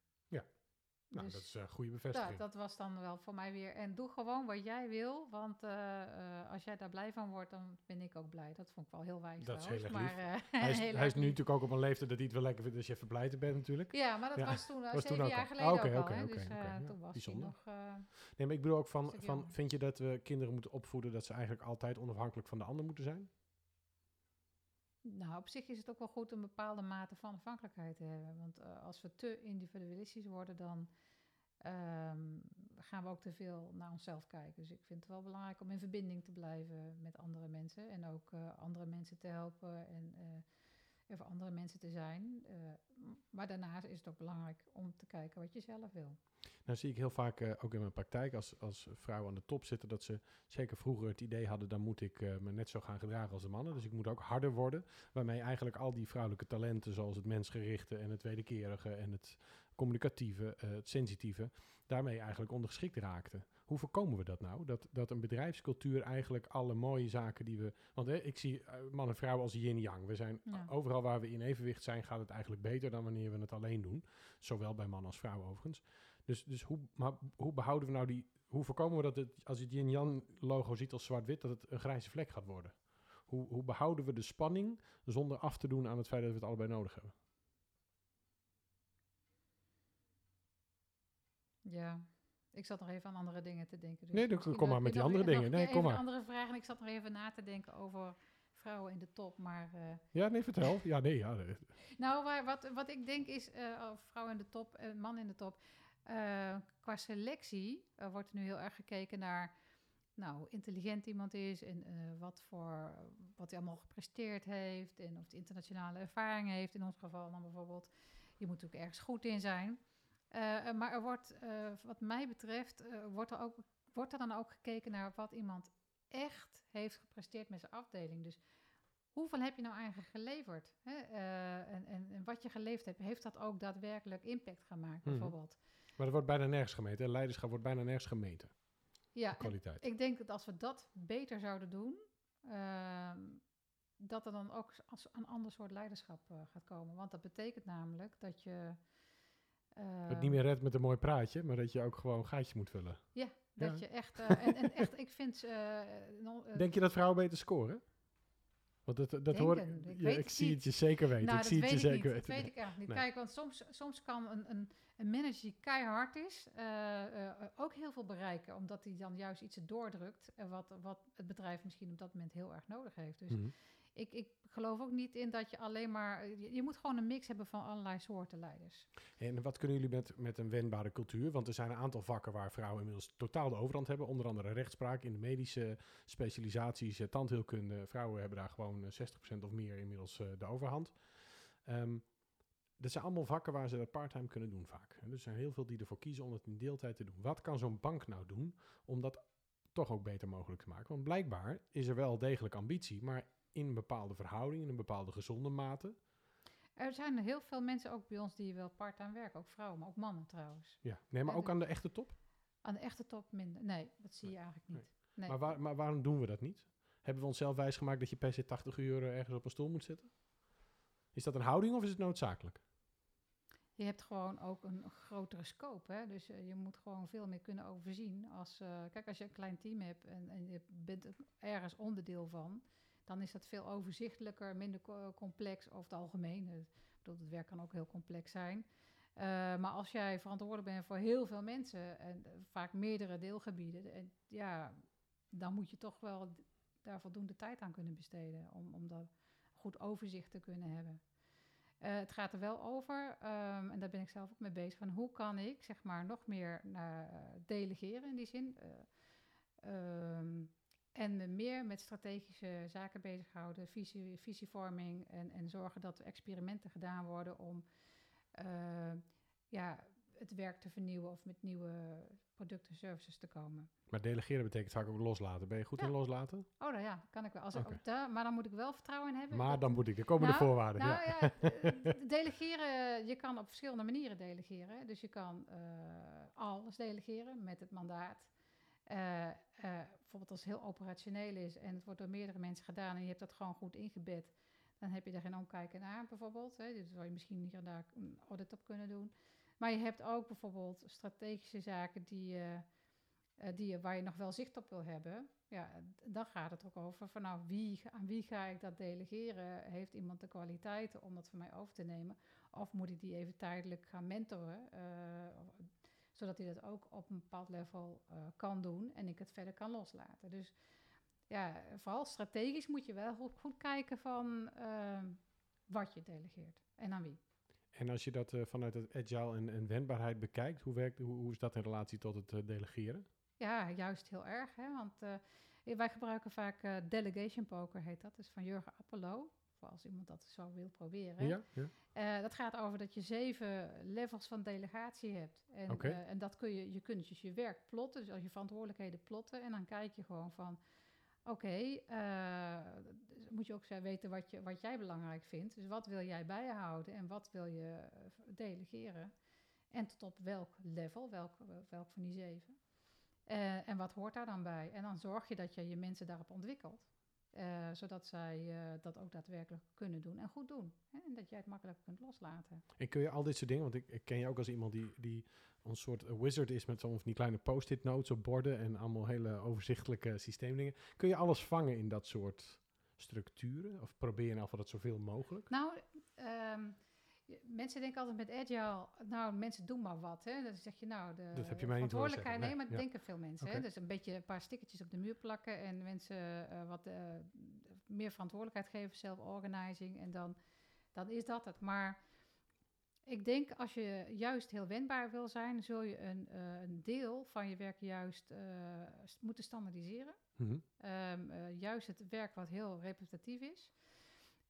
Nou, Dus- dat is een goede Ja, bevestiging. dat was dan wel voor mij weer. En doe gewoon wat jij wil, want eh, eh, als jij daar blij van wordt, dan ben ik ook blij. Dat vond ik wel heel wijs Dat is heel erg maar, eh, hij is, heel hij is nu natuurlijk ook op een leeftijd dat hij het wel lekker vindt als je even blij te bent natuurlijk. Ja, maar dat Ja, was toen was zeven toen jaar al. geleden Ah, oké, ook al. oké, oké, dus oké, eh, ja, toen was hij bijzonder. nog... eh, Nee, maar ik bedoel ook van, van vind je dat we kinderen moeten opvoeden dat ze eigenlijk altijd onafhankelijk van de ander moeten zijn? Nou, op zich is het ook wel goed een bepaalde mate van afhankelijkheid te hebben. Want eh, als we te individualistisch worden, dan ehm, gaan we ook te veel naar onszelf kijken. Dus ik vind het wel belangrijk om in verbinding te blijven met andere mensen. En ook eh, andere mensen te helpen en eh, er voor andere mensen te zijn. Eh, maar daarnaast is het ook belangrijk om te kijken wat je zelf wil. Nou zie ik heel vaak eh, ook in mijn praktijk als, als vrouwen aan de top zitten dat ze zeker vroeger het idee hadden dan moet ik eh, me net zo gaan gedragen als de mannen. Dus ik moet ook harder worden. Waarmee eigenlijk al die vrouwelijke talenten zoals het mensgerichte en het wederkerige en het communicatieve, eh, het sensitieve, daarmee eigenlijk ondergeschikt raakten. Hoe voorkomen we dat nou? Dat, dat een bedrijfscultuur eigenlijk alle mooie zaken die we... Want hè, ik zie eh, man en vrouw als yin-yang. We zijn Ja. overal waar we in evenwicht zijn gaat het eigenlijk beter dan wanneer we het alleen doen. Zowel bij man als vrouw overigens. Dus, dus hoe, maar hoe behouden we nou die... Hoe voorkomen we dat het, als je het yin-yang logo ziet als zwart-wit, dat het een grijze vlek gaat worden? Hoe, hoe behouden we de spanning zonder af te doen aan het feit dat we het allebei nodig hebben? Ja, ik zat nog even aan andere dingen te denken. Dus Nee, dan kom maar met die andere dingen. Nee, kom maar. andere vragen. En ik zat nog even na te denken over vrouwen in de top. Maar eh, Ja, nee, vertel. Ja, nee, ja. eh, Nou, waar, wat, wat ik denk is, eh of vrouw in de top en man in de top. eh, qua selectie eh, wordt er nu heel erg gekeken naar nou, hoe intelligent iemand is en eh, wat, voor, wat hij allemaal gepresteerd heeft en of hij internationale ervaring heeft. In ons geval dan bijvoorbeeld, je moet natuurlijk ergens goed in zijn. Eh, eh, maar er wordt, eh, wat mij betreft, wordt, er ook, wordt er dan ook gekeken naar wat iemand echt heeft gepresteerd met zijn afdeling. Dus hoeveel heb je nou eigenlijk geleverd? Hè? En, en, en wat je geleverd hebt, heeft dat ook daadwerkelijk impact gemaakt, Mhm. bijvoorbeeld? Maar er wordt bijna nergens gemeten. hè. Leiderschap wordt bijna nergens gemeten. Ja, Kwaliteit. ik denk dat als we dat beter zouden doen, ehm, dat er dan ook als een ander soort leiderschap gaat komen. Want dat betekent namelijk dat je. Het ehm, niet meer redt met een mooi praatje, maar dat je ook gewoon gaatjes moet vullen. Ja, dat Ja. je echt. eh, en, en echt, ik vind. eh, eh, Denk je dat vrouwen beter scoren? Want dat, dat hoor ik ja, ik zie het je zeker weten. Nou, ik dat zie het weet je ik zeker niet. Dat weten. weet ik eigenlijk niet. Nee. Kijk, want soms, soms kan een, een, een manager die keihard is, ook heel veel bereiken. Omdat hij dan juist iets doordrukt. En wat, wat het bedrijf misschien op dat moment heel erg nodig heeft. Dus Mhm. Ik, ik geloof ook niet in dat je alleen maar... Je, moet gewoon een mix hebben van allerlei soorten leiders. En wat kunnen jullie met, met een wendbare cultuur? Want er zijn een aantal vakken waar vrouwen inmiddels totaal de overhand hebben. Onder andere rechtspraak in de medische specialisaties, eh, tandheelkunde. Vrouwen hebben daar gewoon eh, 60% of meer inmiddels eh, de overhand. Ehm, dat zijn allemaal vakken waar ze dat parttime kunnen doen vaak. En er zijn heel veel die ervoor kiezen om het in deeltijd te doen. Wat kan zo'n bank nou doen om dat toch ook beter mogelijk te maken? Want blijkbaar is er wel degelijk ambitie, maar in een bepaalde verhouding, in een bepaalde gezonde mate. Er zijn heel veel mensen ook bij ons die wel part-time werken. Ook vrouwen, maar ook mannen trouwens. Ja, nee, maar ook aan de echte top. Aan de echte top minder. Nee, dat zie je eigenlijk niet. Nee. Maar, waar- maar waarom doen we dat niet? Hebben we onszelf wijsgemaakt dat je per se 80 uur eh, ergens op een stoel moet zitten? Is dat een houding of is het noodzakelijk? Je hebt gewoon ook een grotere scope. Hè? Dus eh, je moet gewoon veel meer kunnen overzien. Als, eh, kijk, als je een klein team hebt en, en je bent er ergens onderdeel van, dan is dat veel overzichtelijker, minder co- complex over het algemeen. Eh, Ik bedoel, het werk kan ook heel complex zijn. Eh, maar als jij verantwoordelijk bent voor heel veel mensen en eh, vaak meerdere deelgebieden, en, ja, dan moet je toch wel daar voldoende tijd aan kunnen besteden om, om dat goed overzicht te kunnen hebben. Het gaat er wel over, ehm, en daar ben ik zelf ook mee bezig, van hoe kan ik zeg maar nog meer delegeren in die zin. ehm, en me meer met strategische zaken bezighouden, visie, visievorming en, en zorgen dat er experimenten gedaan worden om eh, ja, het werk te vernieuwen of met nieuwe producten en services te komen. Maar delegeren betekent vaak ook loslaten. Ben je goed Ja. in loslaten? Oh, nou ja, kan ik wel. Als ik daar- maar dan moet ik wel vertrouwen in hebben. Maar dat- dan moet ik. Er komen de Nou, voorwaarden. Nou ja. ja, delegeren, je kan op verschillende manieren delegeren. Dus je kan eh, alles delegeren met het mandaat. Eh, bijvoorbeeld als het heel operationeel is en het wordt door meerdere mensen gedaan en je hebt dat gewoon goed ingebed, dan heb je er geen omkijken naar bijvoorbeeld. Hè. Dus zou je misschien hier en daar een audit op kunnen doen. Maar je hebt ook bijvoorbeeld strategische zaken die, eh, die waar je nog wel zicht op wil hebben. Ja, dan gaat het ook over van nou, wie, aan wie ga ik dat delegeren? Heeft iemand de kwaliteiten om dat van mij over te nemen? Of moet ik die even tijdelijk gaan mentoren? Zodat hij dat ook op een bepaald level eh, kan doen en ik het verder kan loslaten. Dus ja, vooral strategisch moet je wel goed, goed kijken van eh, wat je delegeert en aan wie. En als je dat eh, vanuit het agile en, en wendbaarheid bekijkt, hoe, werkt, hoe, hoe is dat in relatie tot het delegeren? Ja, juist heel erg. Hè? Want wij gebruiken vaak delegation poker, heet dat. Dat is van Jurgen Appelo. Voor als iemand dat zo wil proberen. Ja, ja. Eh, dat gaat over dat je zeven levels van delegatie hebt. En, eh, en dat kun je, je kunt dus je werk plotten, dus als je verantwoordelijkheden plotten. En dan kijk je gewoon van, oké, eh, dus moet je ook weten wat, je, wat jij belangrijk vindt. Dus wat wil jij bijhouden en wat wil je delegeren? En tot op welk level, welk, welk van die zeven? En wat hoort daar dan bij? En dan zorg je dat je je mensen daarop ontwikkelt. Eh, zodat zij eh, dat ook daadwerkelijk kunnen doen en goed doen. Hè? En dat jij het makkelijker kunt loslaten. En kun je al dit soort dingen, want ik, ik ken je ook als iemand die, die een soort wizard is met zo'n van die kleine post-it notes op borden en allemaal hele overzichtelijke systeemdingen. Kun je alles vangen in dat soort structuren? Of probeer je nou van dat zoveel mogelijk? Nou, ehm, mensen denken altijd met agile, nou, mensen doen maar wat. Hè? Dan zeg je nou, de Dat heb je mij niet horen verantwoordelijkheid. zeggen, Nee, maar dat ja. denken veel mensen. Hè? Dus een beetje een paar stickertjes op de muur plakken en mensen eh, wat eh, meer verantwoordelijkheid geven, self-organizing. En dan, dan is dat het. Maar ik denk als je juist heel wendbaar wil zijn, zul je een, eh, een deel van je werk juist st- moeten standaardiseren. Mhm. Ehm, eh, juist het werk wat heel repetitief is.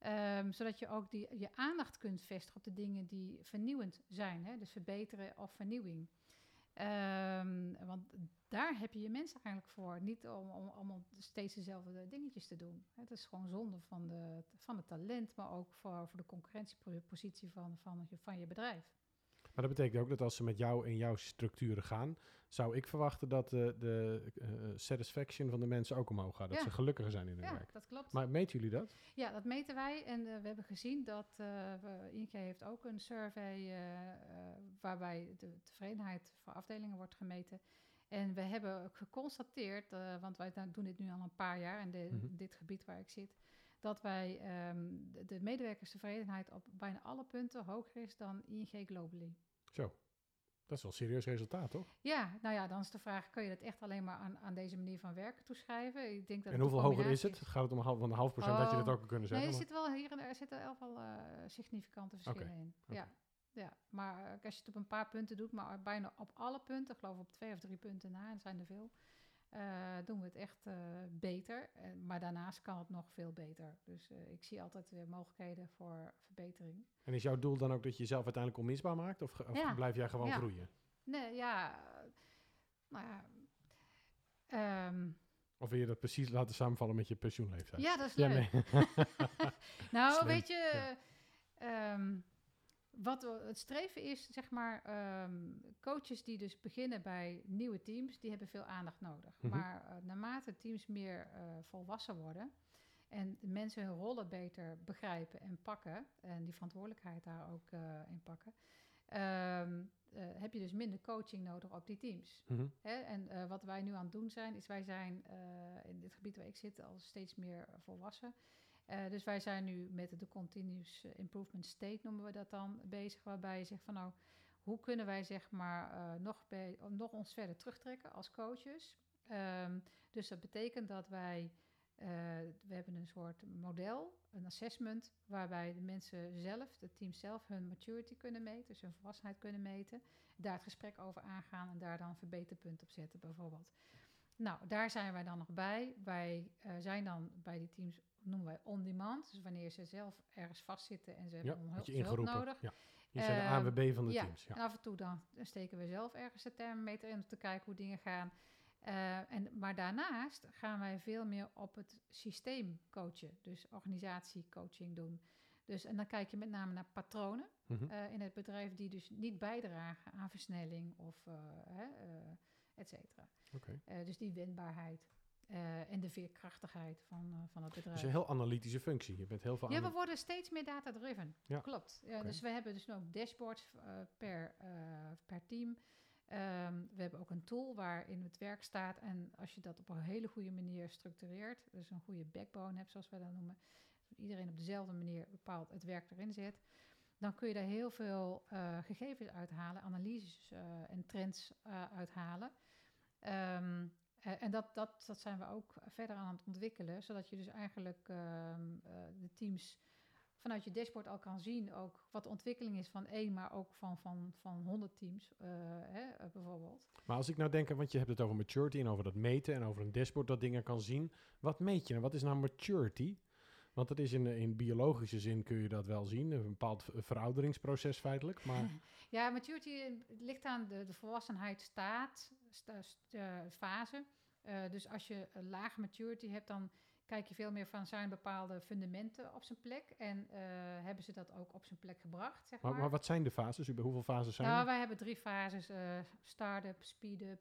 Ehm, zodat je ook die, je aandacht kunt vestigen op de dingen die vernieuwend zijn. Hè? Dus verbeteren of vernieuwing. Ehm, want daar heb je je mensen eigenlijk voor. Niet om, allemaal steeds dezelfde dingetjes te doen. Het is gewoon zonde van, de, van het talent, maar ook voor, voor de concurrentiepositie van, van, van je bedrijf. Maar dat betekent ook dat als ze met jou in jouw structuren gaan, zou ik verwachten dat de, de eh, satisfaction van de mensen ook omhoog gaat. Dat Ja. ze gelukkiger zijn in hun Ja, werk. dat klopt. Maar meten jullie dat? Ja, dat meten wij. En eh, we hebben gezien dat eh ING heeft ook een survey eh, eh, waarbij de tevredenheid voor afdelingen wordt gemeten. En we hebben ook geconstateerd, eh, want wij doen dit nu al een paar jaar in de- Mhm. dit gebied waar ik zit, dat wij ehm, de, de medewerkerstevredenheid op bijna alle punten hoger is dan ING globally. Zo. Dat is wel een serieus resultaat, toch? Ja, nou ja, dan is de vraag, kun je dat echt alleen maar aan, aan deze manier van werken toeschrijven? Ik denk dat en hoeveel hoger is het? Gaat het om een half, van een half procent dat je dat Oh, ook kunnen Nee, zeggen? er maar- zit wel hier en daar zitten elk wel eh, significante verschillen in. Ja, ja, maar eh, als je het op een paar punten doet, maar bijna op alle punten, ik geloof op twee of drie punten na, en zijn er veel, eh, doen we het echt eh, beter. Eh, maar daarnaast kan het nog veel beter. Dus ik zie altijd weer mogelijkheden voor verbetering. En is jouw doel dan ook dat je jezelf uiteindelijk onmisbaar maakt? Of, of Ja. blijf jij gewoon Ja. groeien? Nee, ja, nou ja. ehm, Of wil je dat precies laten samenvallen met je pensioenleeftijd? ja, dat is Ja, leuk. nee. Nou, Slim, weet je, ja. Wat het streven is, zeg maar, ehm, coaches die dus beginnen bij nieuwe teams, die hebben veel aandacht nodig. Mhm. Maar eh, naarmate teams meer eh, volwassen worden en de mensen hun rollen beter begrijpen en pakken, en die verantwoordelijkheid daar ook eh, in pakken, ehm, eh, heb je dus minder coaching nodig op die teams. Mhm. Hè? En wat wij nu aan het doen zijn, is wij zijn in dit gebied waar ik zit al steeds meer volwassen. Eh, dus wij zijn nu met de Continuous Improvement State, noemen we dat dan, bezig. Waarbij je zegt van nou, hoe kunnen wij zeg maar eh, nog, bij, nog ons verder terugtrekken als coaches. Ehm, dus dat betekent dat wij, eh, we hebben een soort model, een assessment, waarbij de mensen zelf, het team zelf, hun maturity kunnen meten, dus hun volwassenheid kunnen meten daar het gesprek over aangaan en daar dan verbeterpunt op zetten, bijvoorbeeld. Nou, daar zijn wij dan nog bij. Wij eh, zijn dan bij die teams, noemen wij on-demand. Dus wanneer ze zelf ergens vastzitten en ze Ja, hebben hulp, nodig. Ja. Je zijn de Ehm, ANWB van de ja, teams. Ja. En af en toe dan steken we zelf ergens de thermometer in om te kijken hoe dingen gaan. Eh, en, maar daarnaast gaan wij veel meer op het systeem coachen. Dus organisatiecoaching doen. Dus, en dan kijk je met name naar patronen Mhm. eh, in het bedrijf die dus niet bijdragen aan versnelling of eh, et cetera. Dus die wendbaarheid. Eh, en de veerkrachtigheid van, eh, van het bedrijf. Dus een heel analytische functie. Je bent heel veel Ja, we worden steeds meer data-driven. Ja. Klopt. Dus we hebben dus ook dashboards eh, per, per team. Ehm, we hebben ook een tool waarin het werk staat. En als je dat op een hele goede manier structureert, dus een goede backbone hebt, zoals wij dat noemen, iedereen op dezelfde manier bepaalt het werk erin zet, dan kun je daar heel veel gegevens uithalen, analyses en trends uithalen. Ehm, eh, en dat, dat, dat zijn we ook verder aan het ontwikkelen, zodat je dus eigenlijk ehm, eh, de teams vanuit je dashboard al kan zien ook wat de ontwikkeling is van één, maar ook van, van, van 100 teams eh, hè, eh, bijvoorbeeld. Maar als ik nou denk, want je hebt het over maturity en over dat meten en over een dashboard dat dingen kan zien. Wat meet je nou? Wat is nou maturity? Want dat is in, in biologische zin kun je dat wel zien. Een bepaald verouderingsproces feitelijk. Maar Ja, maturity ligt aan de, de volwassenheidsstaat, sta, st- eh, fase. Eh, dus als je een lage maturity hebt, dan kijk je veel meer van zijn bepaalde fundamenten op zijn plek en eh, hebben ze dat ook op zijn plek gebracht, zeg maar. Maar, maar wat zijn de fases? Hoeveel fases zijn nou, er? wij hebben drie fases: eh start-up, speed-up,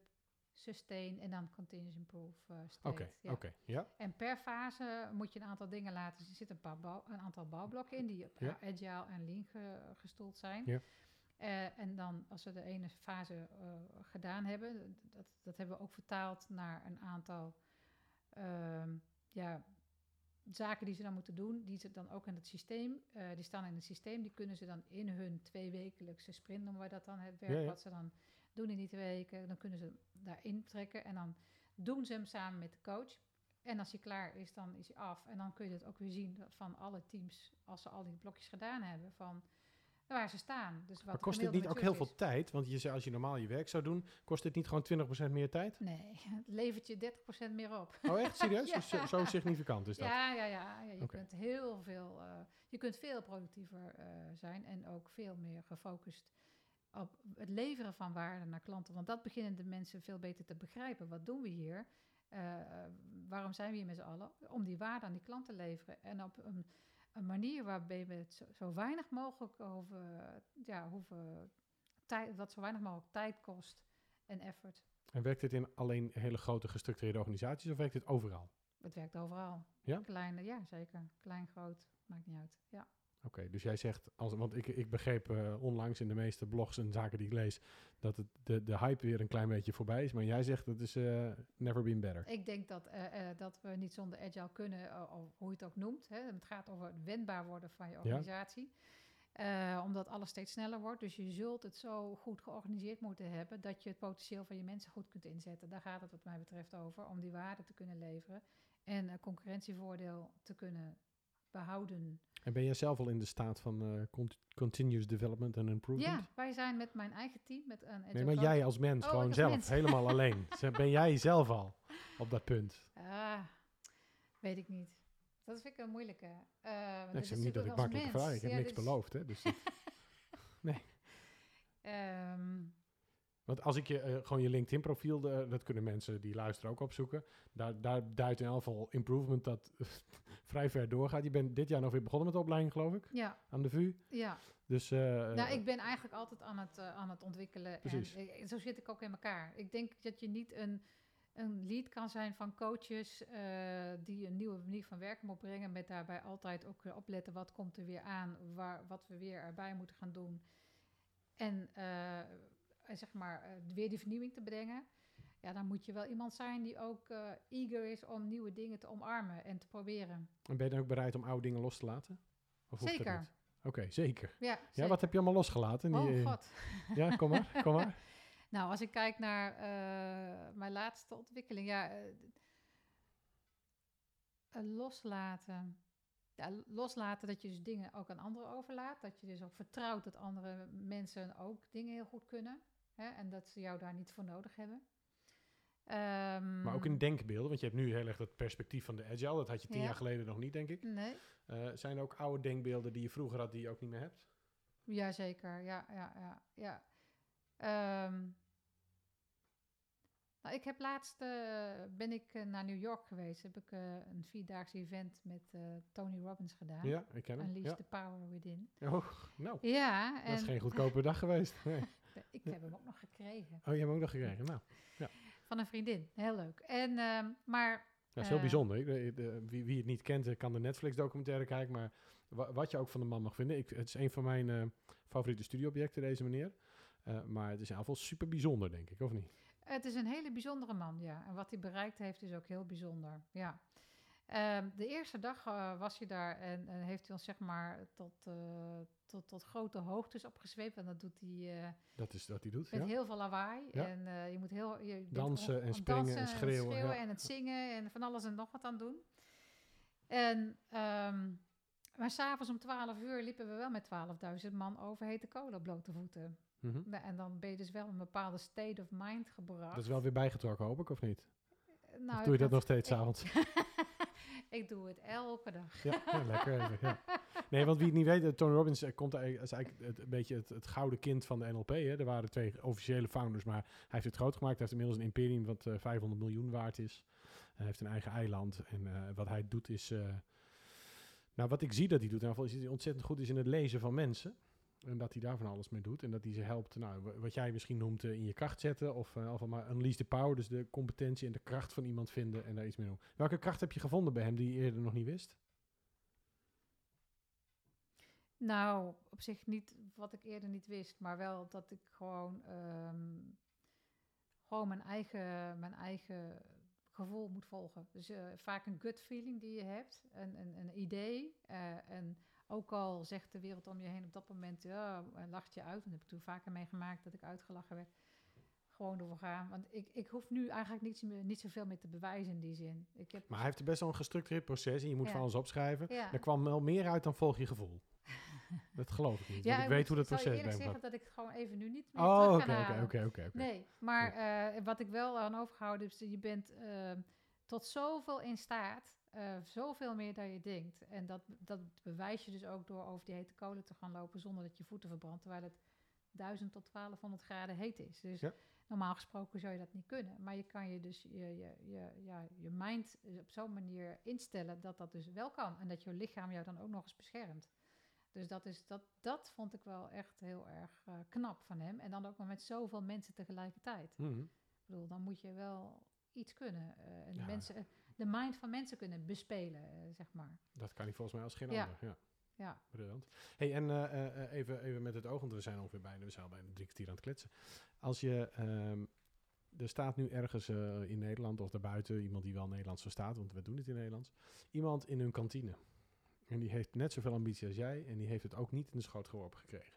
sustain en dan continuous improve eh, state. Oké, ja. oké. Ja, En per fase moet je een aantal dingen laten zien. Er zitten een, paar bouw, een aantal bouwblokken in die op Ja. agile en lean ge- gestoeld zijn. Ja. Eh, en dan als we de ene fase eh, gedaan hebben, dat, dat hebben we ook vertaald naar een aantal ehm, ja, zaken die ze dan moeten doen, die ze dan ook in het systeem, eh, die staan in het systeem, die kunnen ze dan in hun tweewekelijkse sprint, noemen wij dat dan, het werk ja. wat ze dan doen in die twee weken, dan kunnen ze daarin trekken en dan doen ze hem samen met de coach. En als hij klaar is, dan is hij af. En dan kun je het ook weer zien van alle teams, als ze al die blokjes gedaan hebben, van waar ze staan. Dus wat maar kost dit niet ook heel veel tijd? Want je zei, als je normaal je werk zou doen, kost dit niet gewoon 20% meer tijd? Nee, het levert je 30% meer op. Oh echt? Serieus? Ja. Zo, zo significant is dat? Ja, ja, ja. ja je kunt heel veel, eh, je kunt veel productiever eh, zijn en ook veel meer gefocust op het leveren van waarde naar klanten. Want dat beginnen de mensen veel beter te begrijpen. Wat doen we hier? Eh, waarom zijn we hier met z'n allen? Om die waarde aan die klant te leveren. En op een, een manier waarbij we het zo, zo weinig mogelijk over, ja, hoeven, tijd, wat zo weinig mogelijk tijd kost en effort. En werkt dit in alleen hele grote gestructureerde organisaties of werkt dit overal? Het werkt overal. Ja? Kleine, ja, zeker. Klein, groot, maakt niet uit. Ja. Oké, dus jij zegt, als, want ik, ik begreep eh, onlangs in de meeste blogs en zaken die ik lees, dat het, de, de hype weer een klein beetje voorbij is. Maar jij zegt, dat is eh, never been better. Ik denk dat, eh, dat we niet zonder agile kunnen, of hoe je het ook noemt. Hè. Het gaat over het wendbaar worden van je organisatie. Omdat alles steeds sneller wordt. Dus je zult het zo goed georganiseerd moeten hebben dat je het potentieel van je mensen goed kunt inzetten. Daar gaat het wat mij betreft over, om die waarde te kunnen leveren en een concurrentievoordeel te kunnen behouden. En ben jij zelf al in de staat van eh, cont- continuous development and improvement? Ja, wij zijn met mijn eigen team, met een Nee, maar jij als mens, Oh, gewoon als zelf, mens. helemaal alleen. Ze- Ben jij zelf al op dat punt? Ah, weet ik niet. Dat vind ik een moeilijke. Eh, ik zeg niet dat ik mens. vraag. Ik heb Ja, niks beloofd. Hè? Dus dat- Ehm, want als ik je eh, gewoon je LinkedIn profiel, eh, dat kunnen mensen die luisteren ook opzoeken. Daar, daar duidt in elk geval improvement dat vrij ver doorgaat. Je bent dit jaar nog weer begonnen met de opleiding, geloof ik, ja, aan de VU. ja. Dus eh, nou, ik ben eigenlijk altijd aan het, aan het ontwikkelen. Precies. En zo zit ik ook in elkaar. Ik denk dat je niet een, een lead kan zijn van coaches die een nieuwe manier van werken moet brengen. Met daarbij altijd ook opletten wat komt er weer aan, waar, wat we weer erbij moeten gaan doen. En zeg maar eh, weer die vernieuwing te brengen. Ja, dan moet je wel iemand zijn die ook eh, eager is om nieuwe dingen te omarmen en te proberen. en ben je dan ook bereid om oude dingen los te laten? Of Zeker. Oké, zeker. Ja, wat heb je allemaal losgelaten? die, Oh eh, god. Ja, kom maar, kom maar. Nou, als ik kijk naar eh, mijn laatste ontwikkeling, ja, eh, eh, loslaten. Ja, loslaten dat je dus dingen ook aan anderen overlaat. Dat je dus ook vertrouwt dat andere mensen ook dingen heel goed kunnen. Hè, en dat ze jou daar niet voor nodig hebben. Ehm, Maar ook in denkbeelden, want je hebt nu heel erg dat perspectief van de agile. Dat had je tien Ja. jaar geleden nog niet, denk ik. Nee, Eh, zijn er ook oude denkbeelden die je vroeger had, die je ook niet meer hebt? Jazeker, ja, ja, ja, ja. Ehm, nou, ik heb laatst, eh, ben ik eh, naar New York geweest. Heb ik een vierdaagse event met Tony Robbins gedaan. Ja, ik ken hem. Unleash Ja. the Power Within. Oh, nou, Ja, en dat is geen goedkope dag geweest. Nee. Ik heb hem ook nog gekregen. Oh, je hebt hem ook nog gekregen. Nou, Van een vriendin. Heel leuk. En, ehm, maar dat is heel Eh, bijzonder. Ik, de- de- wie, wie het niet kent, eh, kan de Netflix-documentaire kijken. Maar wa- wat je ook van de man mag vinden. Ik, het is een van mijn eh, favoriete studieobjecten, deze meneer. Eh, maar het is in ieder geval super bijzonder, denk ik, of niet? Het is een hele bijzondere man, ja. En wat hij bereikt heeft is ook heel bijzonder, ja. Ehm, de eerste dag eh, was hij daar en, en heeft hij ons zeg maar tot, eh, tot, tot grote hoogtes opgezweept. En dat doet hij eh, Dat is wat hij doet, met ja. heel veel lawaai. Ja. En eh, je moet heel... Je Dansen en springen en schreeuwen, ja. en het zingen en van alles en nog wat aan doen. En, ehm maar s'avonds om 12 uur liepen we wel met 12.000 man over hete kolen op blote voeten. Mhm. Nou, En dan ben je dus wel in een bepaalde state of mind gebracht. Dat is wel weer bijgetrokken, hoop ik, of niet? Nou, of doe je dat had- nog steeds ik- avonds? ik doe het elke dag. Ja, lekker. Nee, want wie het niet weet, eh, Tony Robbins eh, komt eigenlijk, is eigenlijk het, een beetje het, gouden kind van de NLP. Hè. Er waren twee officiële founders, maar hij heeft het groot gemaakt. Hij heeft inmiddels een imperium wat eh, 500 miljoen waard is. Hij heeft een eigen eiland. En eh, wat hij doet is... eh, nou, wat ik zie dat hij doet, in ieder geval, is dat hij ontzettend goed is in het lezen van mensen. En dat hij daar van alles mee doet. En dat hij ze helpt, nou, wa- wat jij misschien noemt, eh, in je kracht zetten. Of uh, of maar unleash the power. Dus de competentie en de kracht van iemand vinden en daar iets mee doen. Welke kracht heb je gevonden bij hem die je eerder nog niet wist? Nou, op zich niet wat ik eerder niet wist, maar wel dat ik gewoon, ehm, gewoon mijn, eigen, mijn eigen gevoel moet volgen. Dus eh, vaak een gut feeling die je hebt, een, een, een idee. en ook al zegt de wereld om je heen op dat moment, ja, lacht je uit. En dat heb ik toen vaker meegemaakt dat ik uitgelachen werd. Gewoon doorgaan. Want ik, ik hoef nu eigenlijk niet, niet zoveel meer te bewijzen in die zin. Ik heb, Maar hij heeft best wel een gestructureerd proces en je moet Ja. van alles opschrijven. ja. Er kwam wel meer uit dan volg je gevoel. dat geloof ik niet, ik ik weet moet- hoe dat proces eerlijk bij hem zeggen dat ik het gewoon even nu niet meer Oh, terug oké, kan oké, oké. Nee, maar eh, wat ik wel aan overgehouden is dat je bent ehm, tot zoveel in staat, eh, zoveel meer dan je denkt. En dat, dat bewijs je dus ook door over die hete kolen te gaan lopen zonder dat je voeten verbrandt, terwijl het 1000 tot 1200 graden heet is. Dus Ja. normaal gesproken zou je dat niet kunnen. Maar je kan je dus je, je, je, ja, je mind op zo'n manier instellen dat dat dus wel kan. En dat je lichaam jou dan ook nog eens beschermt. Dus dat, is, dat, dat vond ik wel echt heel erg eh, knap van hem. En dan ook nog met zoveel mensen tegelijkertijd. Mhm. Ik bedoel, dan moet je wel iets kunnen. eh, en Ja. mensen, de mind van mensen kunnen bespelen, eh, zeg maar. Dat kan hij volgens mij als geen Ja. ander. Ja, Ja. briljant. Hey, en eh, eh, even, even met het oog, want we zijn ongeveer bijna, we zijn al bijna drie kwartier aan het kletsen. Als je, ehm, er staat nu ergens in Nederland of daarbuiten iemand die wel Nederlands verstaat, want we doen het in Nederlands, iemand in hun kantine. En die heeft net zoveel ambitie als jij en die heeft het ook niet in de schoot geworpen gekregen.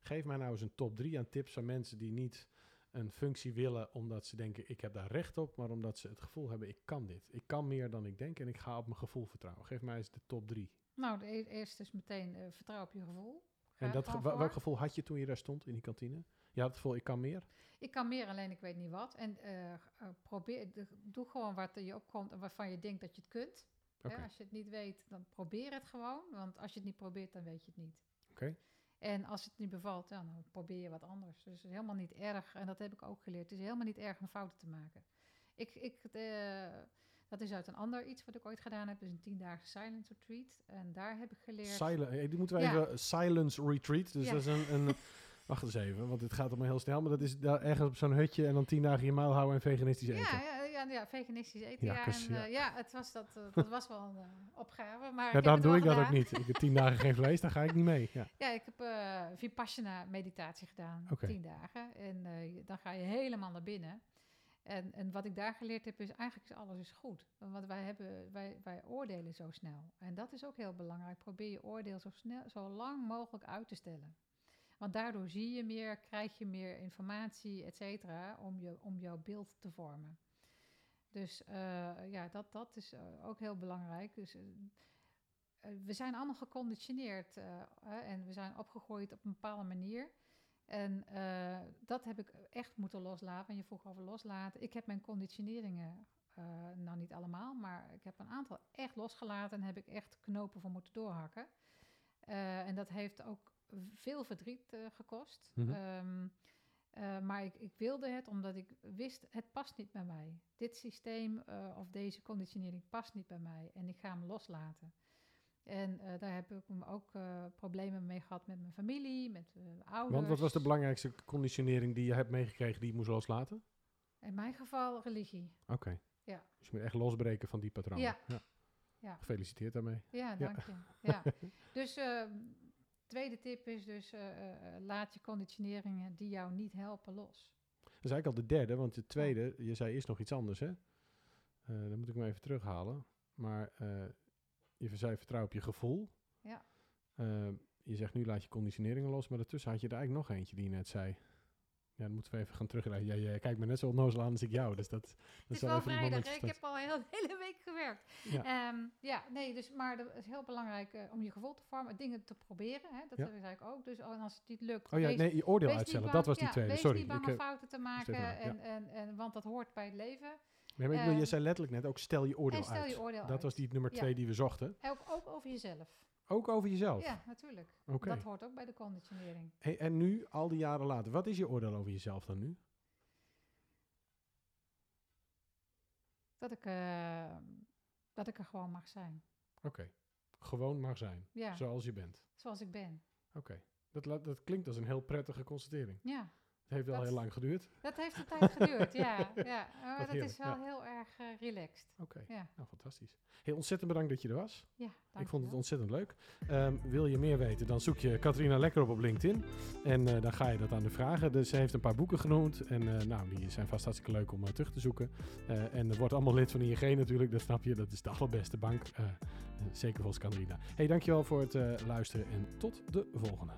Geef mij nou eens een top 3 aan tips van mensen die niet een functie willen omdat ze denken ik heb daar recht op, maar omdat ze het gevoel hebben ik kan dit. Ik kan meer dan ik denk en ik ga op mijn gevoel vertrouwen. Geef mij eens de top 3. Nou, de e- eerste is meteen eh, vertrouw op je gevoel. En dat, ge- welk gevoel had je toen je daar stond in die kantine? Je had het gevoel, ik kan meer? Ik kan meer, alleen ik weet niet wat. En eh, eh, probeer, doe gewoon wat er je opkomt en waarvan je denkt dat je het kunt. Als je het niet weet, dan probeer het gewoon. Want als je het niet probeert, dan weet je het niet. Oké. En als het niet bevalt, ja, dan probeer je wat anders. Dus het is helemaal niet erg. En dat heb ik ook geleerd. Het is helemaal niet erg om fouten te maken. Ik, ik, eh, dat is uit een ander iets wat ik ooit gedaan heb. Dus een tiendaagse silence retreat. En daar heb ik geleerd... Silent, eh, die moeten we Ja. even silence retreat. Dus Ja. dat is een, een wacht eens even, want dit gaat allemaal heel snel. Maar dat is daar ergens op zo'n hutje en dan tien dagen je muil houden en veganistisch eten. ja, ja, ja, ja, veganistisch eten. Ja, en, ja. eh, ja het was dat, eh, dat was wel een eh, opgave. Maar Ja, het doe ik dat ook niet. Ik heb tien dagen geen vlees, dan ga ik niet mee. Ja. Ja, ik heb Vipassana meditatie gedaan, Oké. tien dagen. En dan ga je helemaal naar binnen. En, en wat ik daar geleerd heb, is eigenlijk is alles is goed. Want wij, hebben, wij, wij oordelen zo snel. En dat is ook heel belangrijk. Probeer je oordeel zo, snel, zo lang mogelijk uit te stellen. Want daardoor zie je meer, krijg je meer informatie, et cetera, om, je, om jouw beeld te vormen. Dus eh, ja, dat, dat is eh, ook heel belangrijk. Dus, eh, we zijn allemaal geconditioneerd en we zijn opgegroeid op een bepaalde manier. En dat heb ik echt moeten loslaten. En je vroeg over loslaten. Ik heb mijn conditioneringen, nou niet allemaal, maar ik heb een aantal echt losgelaten en heb ik echt knopen voor moeten doorhakken. En dat heeft ook veel verdriet gekost. Ehm, eh, maar ik, ik wilde het omdat ik wist, het past niet bij mij. Dit systeem eh, of deze conditionering past niet bij mij. En ik ga hem loslaten. En eh, daar heb ik hem ook problemen mee gehad met mijn familie, met eh, ouders. Want wat was de belangrijkste conditionering die je hebt meegekregen die je moest loslaten? In mijn geval religie. Oké. Ja. Dus je moet echt losbreken van die patronen. Ja. Ja. Gefeliciteerd daarmee. Ja, dank je. Ja. Dus uh, tweede tip is dus uh, laat je conditioneringen die jou niet helpen los. Dat is eigenlijk al de derde, want de tweede, je zei eerst nog iets anders hè? dan moet ik me even terughalen. Maar je zei vertrouw op je gevoel. Ja. je zegt nu laat je conditioneringen los, maar daartussen had je er eigenlijk nog eentje die je net zei. Ja, dan moeten we even gaan terugrijden. Ja, jij kijkt me net zo onnozel aan als ik jou. Dus dat, dat het is wel, vrijdag. Ik heb al heel, de hele week gewerkt. Ja, um, ja nee, dus, maar het is heel belangrijk uh, om je gevoel te vormen. Dingen te proberen. Hè, dat ja. ik ook. Dus als het niet lukt... Oh ja, wees, nee, je oordeel uitstellen. dat was die tweede. Wees Sorry. niet bang om fouten te maken. En, en, en, want dat hoort bij het leven. Ja, maar ik bedoel, je zei letterlijk net ook stel je oordeel stel uit. Je oordeel dat uit. was die nummer twee die we zochten. Ook, ook over jezelf. Ook over jezelf? Ja, natuurlijk. Okay. Dat hoort ook bij de conditionering. Hey, en nu, al die jaren later, wat is je oordeel over jezelf dan nu? Dat ik, uh, dat ik er gewoon mag zijn. Oké, okay. gewoon mag zijn. Ja. Zoals je bent. Zoals ik ben. Oké, okay. dat, dat klinkt als een heel prettige constatering. Ja. Het heeft wel dat, heel lang geduurd. Dat heeft een tijd geduurd, ja. ja. Maar dat, is wel ja. heel erg uh, relaxed. Oké, okay. ja. nou fantastisch. Heel ontzettend bedankt dat je er was. Ja, Ik vond het ontzettend leuk. Um, wil je meer weten, dan zoek je Katrina lekker op op LinkedIn. En uh, dan ga je dat aan de vragen. Dus ze heeft een paar boeken genoemd. En uh, nou, die zijn vast hartstikke leuk om terug te zoeken. en er wordt allemaal lid van ING natuurlijk, dat snap je. Dat is de allerbeste bank. zeker volgens Katrina. Hey, dankjewel voor het luisteren en tot de volgende.